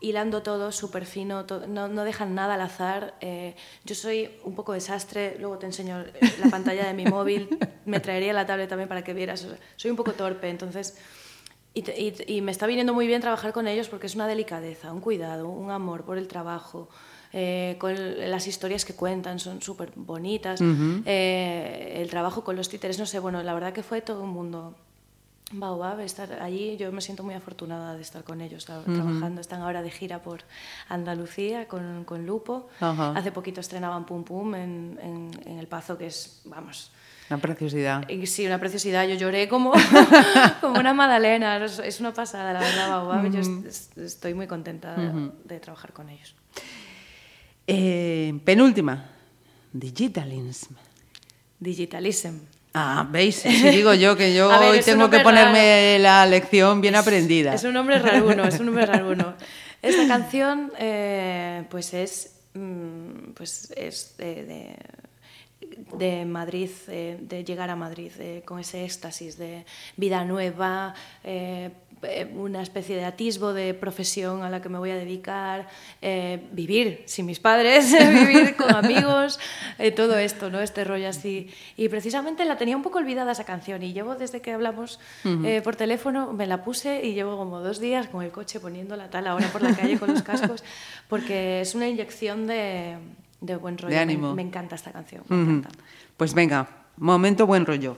hilando todo súper fino, to- no, no dejan nada al azar. eh, yo soy un poco desastre, luego te enseño la pantalla de mi móvil, me traería la tablet también para que vieras, soy un poco torpe, entonces... Y, te- y- y me está viniendo muy bien trabajar con ellos porque es una delicadeza, un cuidado, un amor por el trabajo. Eh, con las historias que cuentan son súper bonitas. eh, el trabajo con los títeres, no sé, bueno, la verdad que fue todo un mundo. Baobab, estar allí, yo me siento muy afortunada de estar con ellos tra- trabajando. Están ahora de gira por Andalucía con, con Lupo. Ajá. Hace poquito estrenaban Pum Pum en, en- en El Pazo, que es, vamos, Una preciosidad. sí, una preciosidad. Yo lloré como, como una magdalena. Es, una pasada, la verdad, Baobab. Yo est- est- estoy muy contenta de, de trabajar con ellos. Eh, penúltima, Digitalism. Digitalism. Ah, ¿veis? Si digo yo que yo ver, hoy tengo que ponerme la lección bien aprendida. Es un nombre raruno, es un nombre raruno. Esta canción, eh, pues es, mm, pues es de, de- de Madrid, eh, de llegar a Madrid eh, con ese éxtasis de vida nueva, eh, una especie de atisbo de profesión a la que me voy a dedicar, eh, vivir sin mis padres, vivir con amigos, eh, todo esto, ¿no? Este rollo así. Y precisamente la tenía un poco olvidada esa canción y llevo desde que hablamos eh, por teléfono, me la puse y llevo como dos días con el coche poniéndola tal ahora por la calle con los cascos, porque es una inyección de, de buen rollo. De Me- ánimo. Me, encanta esta canción, me Ujú. encanta. Pues venga, momento buen rollo.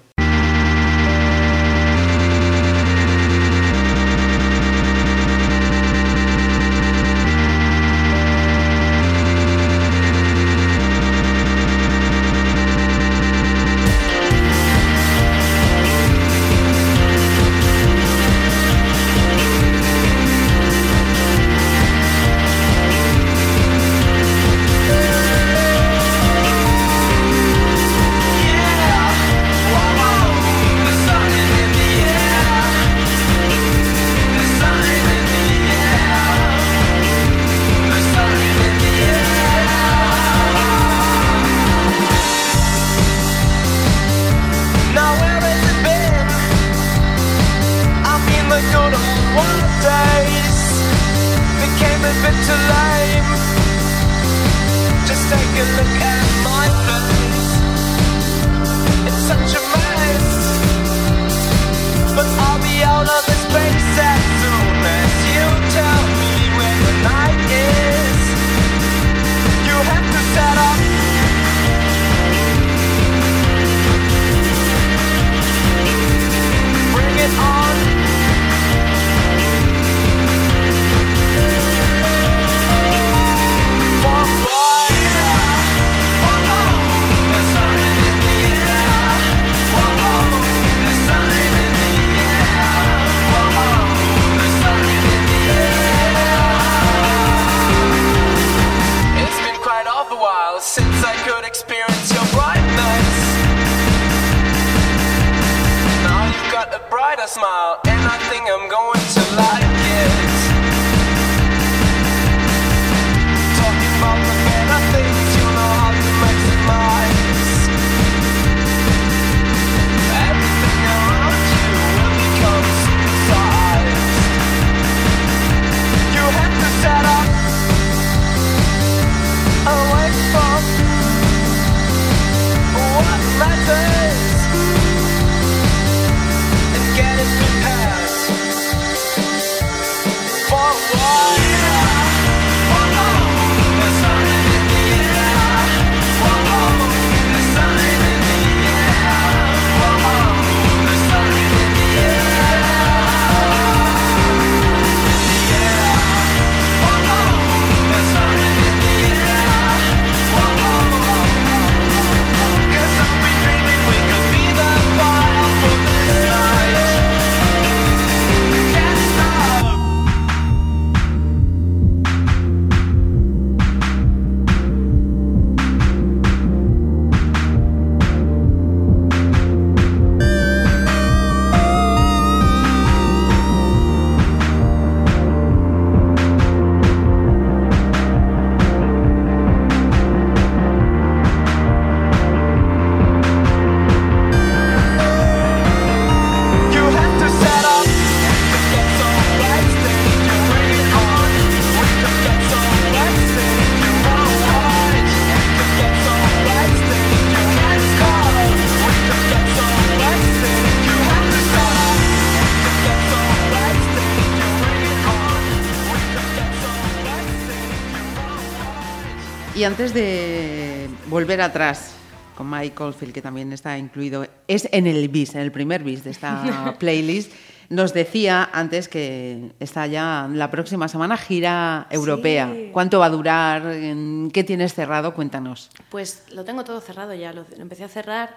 Y antes de volver atrás con Mike Oldfield, que también está incluido, es en el bis, en el primer bis de esta playlist, nos decía antes que está ya la próxima semana gira europea. Sí. ¿Cuánto va a durar? ¿En ¿Qué tienes cerrado? Cuéntanos. Pues lo tengo todo cerrado ya, lo, empecé a cerrar.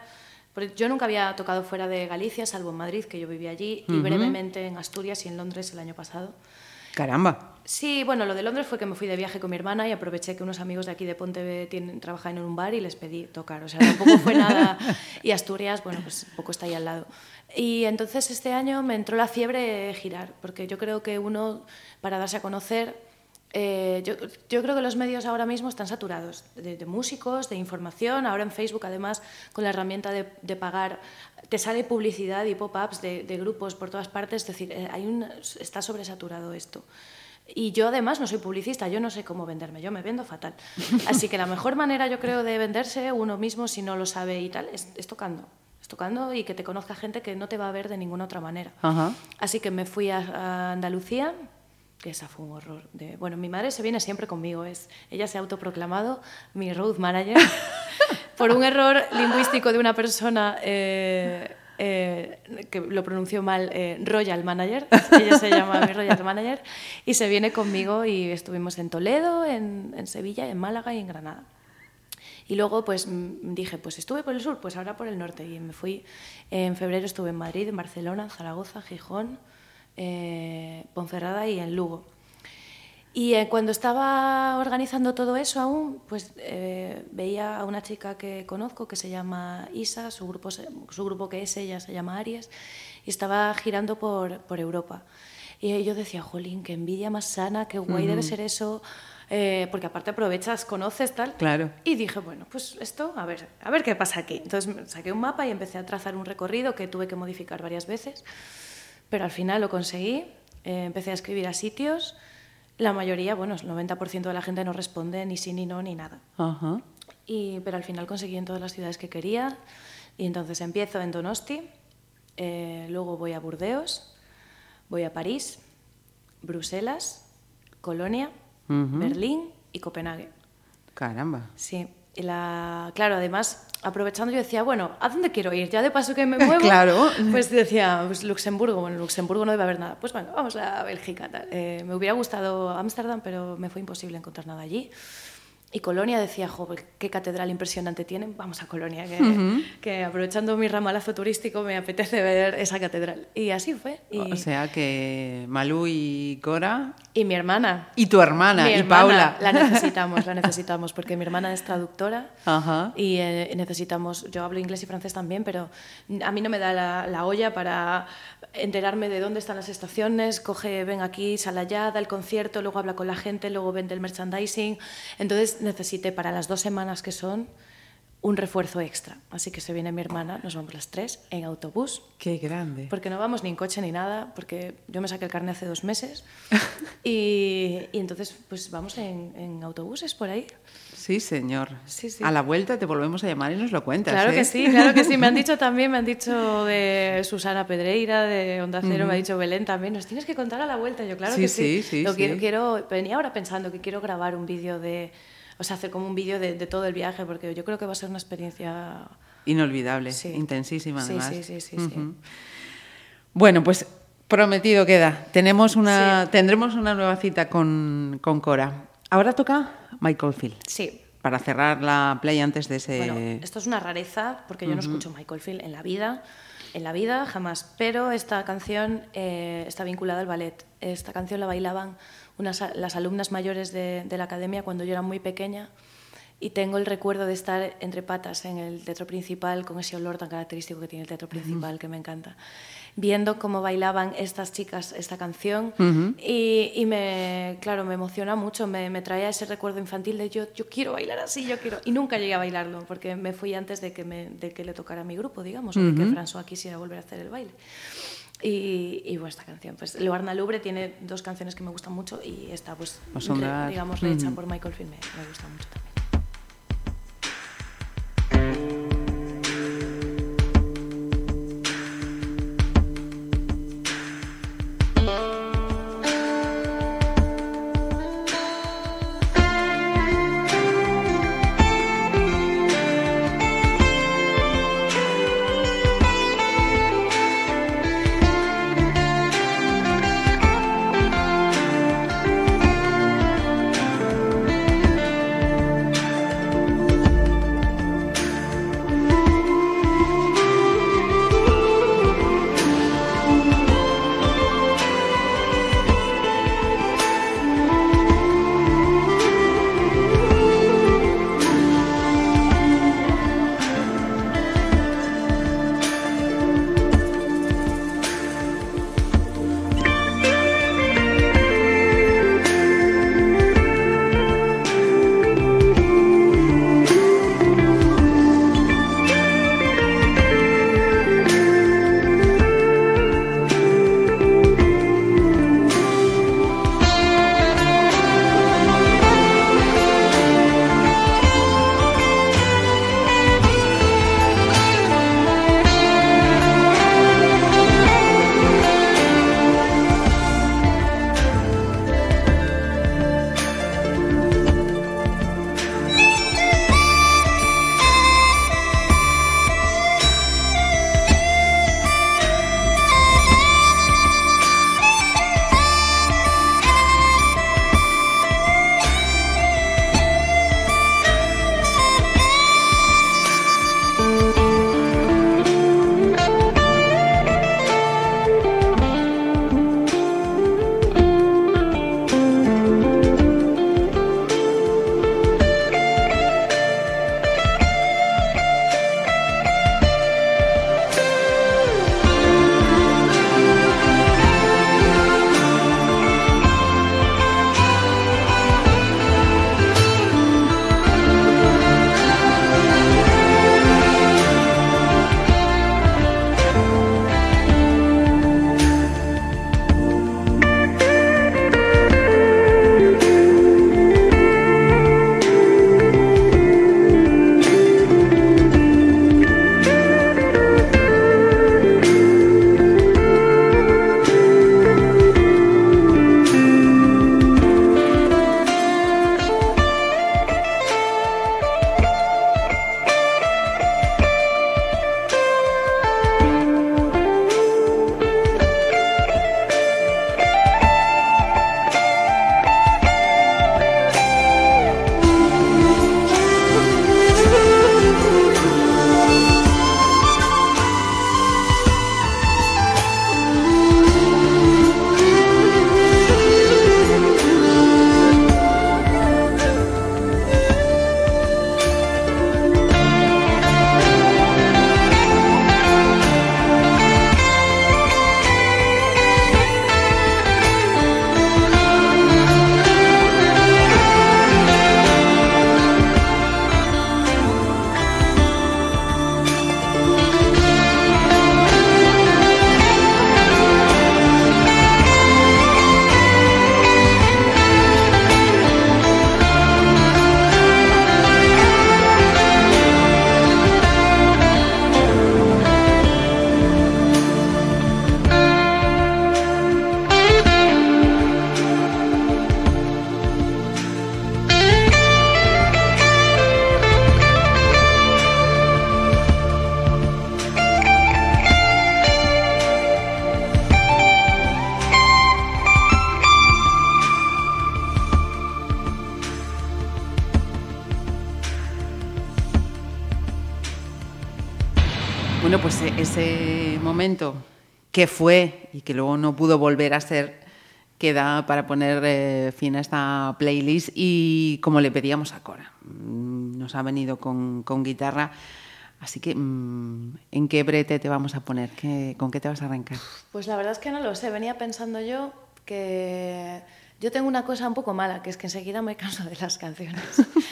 porque Yo nunca había tocado fuera de Galicia, salvo en Madrid, que yo vivía allí, y brevemente en Asturias y en Londres el año pasado. Caramba. Sí, bueno, lo de Londres fue que me fui de viaje con mi hermana y aproveché que unos amigos de aquí de Ponte tienen, trabajan en un bar y les pedí tocar. O sea, tampoco fue nada. Y Asturias, bueno, pues poco está ahí al lado. Y entonces este año me entró la fiebre girar, porque yo creo que uno, para darse a conocer, eh, yo, creo que los medios ahora mismo están saturados de, músicos, de información. Ahora en Facebook, además, con la herramienta de, pagar, te sale publicidad y pop-ups de, de grupos por todas partes. Es decir, eh, hay un, está sobresaturado esto. Y yo además no soy publicista, yo no sé cómo venderme, yo me vendo fatal. Así que la mejor manera yo creo de venderse uno mismo si no lo sabe y tal es, es tocando. Es tocando y que te conozca gente que no te va a ver de ninguna otra manera. Ajá. Así que me fui a, a Andalucía, que esa fue un horror. De, bueno, mi madre se viene siempre conmigo, es, ella se ha autoproclamado mi road manager por un error lingüístico de una persona eh, eh, que lo pronunció mal, eh, Royal Manager, ella se llama mi Royal Manager, y se viene conmigo y estuvimos en Toledo, en, Sevilla, en Málaga y en Granada. Y luego pues dije, pues estuve por el sur, pues ahora por el norte. Y me fui, en febrero estuve en Madrid, en Barcelona, Zaragoza, Gijón, eh, Ponferrada y en Lugo. Y eh, cuando estaba organizando todo eso aún, pues eh, veía a una chica que conozco que se llama Isa, su grupo, su grupo que es ella se llama Aries, y estaba girando por, por Europa. Y yo decía, jolín, qué envidia más sana, qué guay debe ser eso, eh, porque aparte aprovechas, conoces tal. Claro. Y dije, bueno, pues esto, a ver, a ver qué pasa aquí. Entonces saqué un mapa y empecé a trazar un recorrido que tuve que modificar varias veces, pero al final lo conseguí. Eh, empecé a escribir a sitios. La mayoría, bueno, el 90% de la gente no responde ni sí ni no ni nada. Ajá. y, pero al final conseguí en todas las ciudades que quería. Y entonces empiezo en Donosti, eh, luego voy a Burdeos, voy a París, Bruselas, Colonia, Ujú. Berlín y Copenhague. Caramba. Sí, la, claro, además, aprovechando yo decía, bueno, ¿a dónde quiero ir? Ya de paso que me muevo, Claro. pues decía, pues Luxemburgo, bueno, en Luxemburgo no debe haber nada, pues bueno, vamos a Bélgica. Eh, me hubiera gustado Ámsterdam, pero me fue imposible encontrar nada allí. Y Colonia decía, joder, qué catedral impresionante tienen, vamos a Colonia, que, que aprovechando mi ramalazo turístico me apetece ver esa catedral. Y así fue. Y, O sea que Malú y Cora y mi hermana. y tu hermana Mi y hermana, Paula. La necesitamos, la necesitamos, porque mi hermana es traductora Ajá. y eh, necesitamos, yo hablo inglés y francés también, pero a mí no me da la, la olla para enterarme de dónde están las estaciones, coge, ven aquí, sale allá, da el concierto, luego habla con la gente, luego vende el merchandising. Entonces necesité para las dos semanas que son un refuerzo extra. Así que se viene mi hermana, nos vamos las tres en autobús Qué grande. porque no vamos ni en coche ni nada, porque yo me saqué el carnet hace dos meses. y, y entonces, pues vamos en, en autobuses por ahí. Sí, señor. Sí, sí. A la vuelta te volvemos a llamar y nos lo cuentas. Claro ¿eh? que sí, claro que sí. Me han dicho también, me han dicho de Susana Pedreira, de Onda Cero, me ha dicho Belén también. Nos tienes que contar a la vuelta. Yo, claro Sí, que sí. sí, sí, Lo sí. Quiero, quiero, venía ahora pensando que quiero grabar un vídeo de. O sea, hacer como un vídeo de, de todo el viaje, porque yo creo que va a ser una experiencia. Inolvidable, Sí. intensísima Sí, además. sí, sí, sí, sí. Ujú. Bueno, pues prometido queda. Tenemos una, Tendremos una nueva cita con, con Cora. Ahora toca Michael Field. Sí. Para cerrar la play antes de ese... Bueno, esto es una rareza porque yo no escucho Michael Field en la vida, en la vida jamás. Pero esta canción eh, está vinculada al ballet. Esta canción la bailaban unas, las alumnas mayores de, de la academia cuando yo era muy pequeña y tengo el recuerdo de estar entre patas en el teatro principal con ese olor tan característico que tiene el teatro principal que me encanta viendo cómo bailaban estas chicas esta canción. Y, y me claro me emociona mucho me, me trae ese recuerdo infantil de yo, yo quiero bailar así yo quiero y nunca llegué a bailarlo porque me fui antes de que, me, de que le tocara a mi grupo digamos o de que François quisiera volver a hacer el baile y, y bueno, esta canción, pues Luarna Lubre tiene dos canciones que me gustan mucho y esta, pues, re- digamos, rehecha Ujú. por Michael Field me, me gusta mucho que fue y que luego no pudo volver a ser, queda para poner eh, fin a esta playlist y como le pedíamos a Cora, mm, nos ha venido con, con guitarra, así que mm, ¿en qué brete te vamos a poner? ¿Qué- ¿Con qué te vas a arrancar? Pues la verdad es que no lo sé. Venía pensando yo que yo tengo una cosa un poco mala, que es que enseguida me canso de las canciones.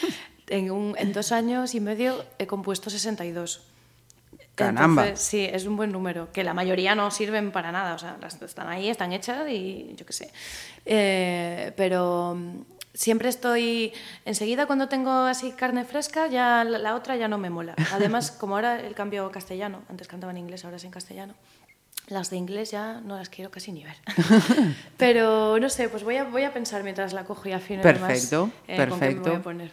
en, un- en dos años y medio he compuesto 62. Caramba. Entonces, sí, es un buen número, que la mayoría no sirven para nada, o sea, las están ahí, están hechas y yo qué sé. Eh, pero mm, siempre estoy, enseguida cuando tengo así carne fresca, ya la, la otra ya no me mola. Además, como ahora el cambio castellano, antes cantaba en inglés, ahora es en castellano, las de inglés ya no las quiero casi ni ver. Pero no sé, pues voy a, voy a pensar mientras la cojo y afino Perfecto, eh, con qué me voy perfecto. a poner.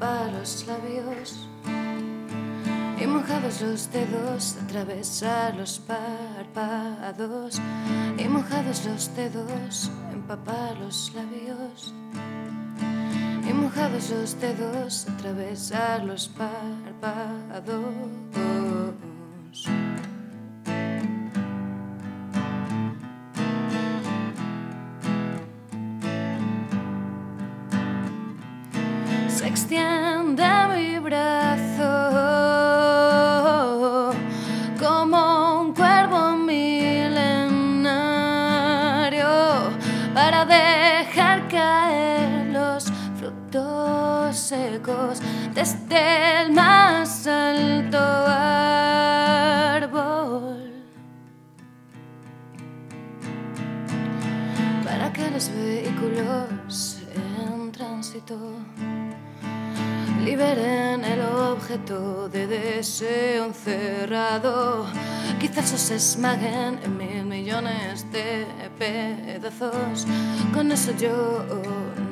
Los labios y mojados los dedos atravesar los párpados y mojados los dedos empapar los labios y mojados los dedos atravesar los párpados extiende mi brazo como un cuervo milenario para dejar caer los frutos secos desde el más alto árbol. para que los vehículos en tránsito liberen el objeto de deseo encerrado. Quizás os esmaguen en mil millones de pedazos. Con eso yo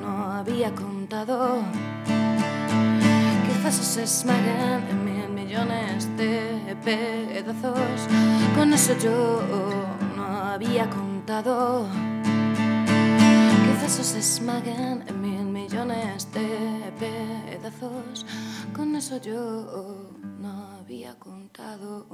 no había contado. Quizás os esmaguen en mil millones de pedazos. Con eso yo no había contado. Quizás os esmaguen en mil millones de pedazos. Con eso yo no había contado.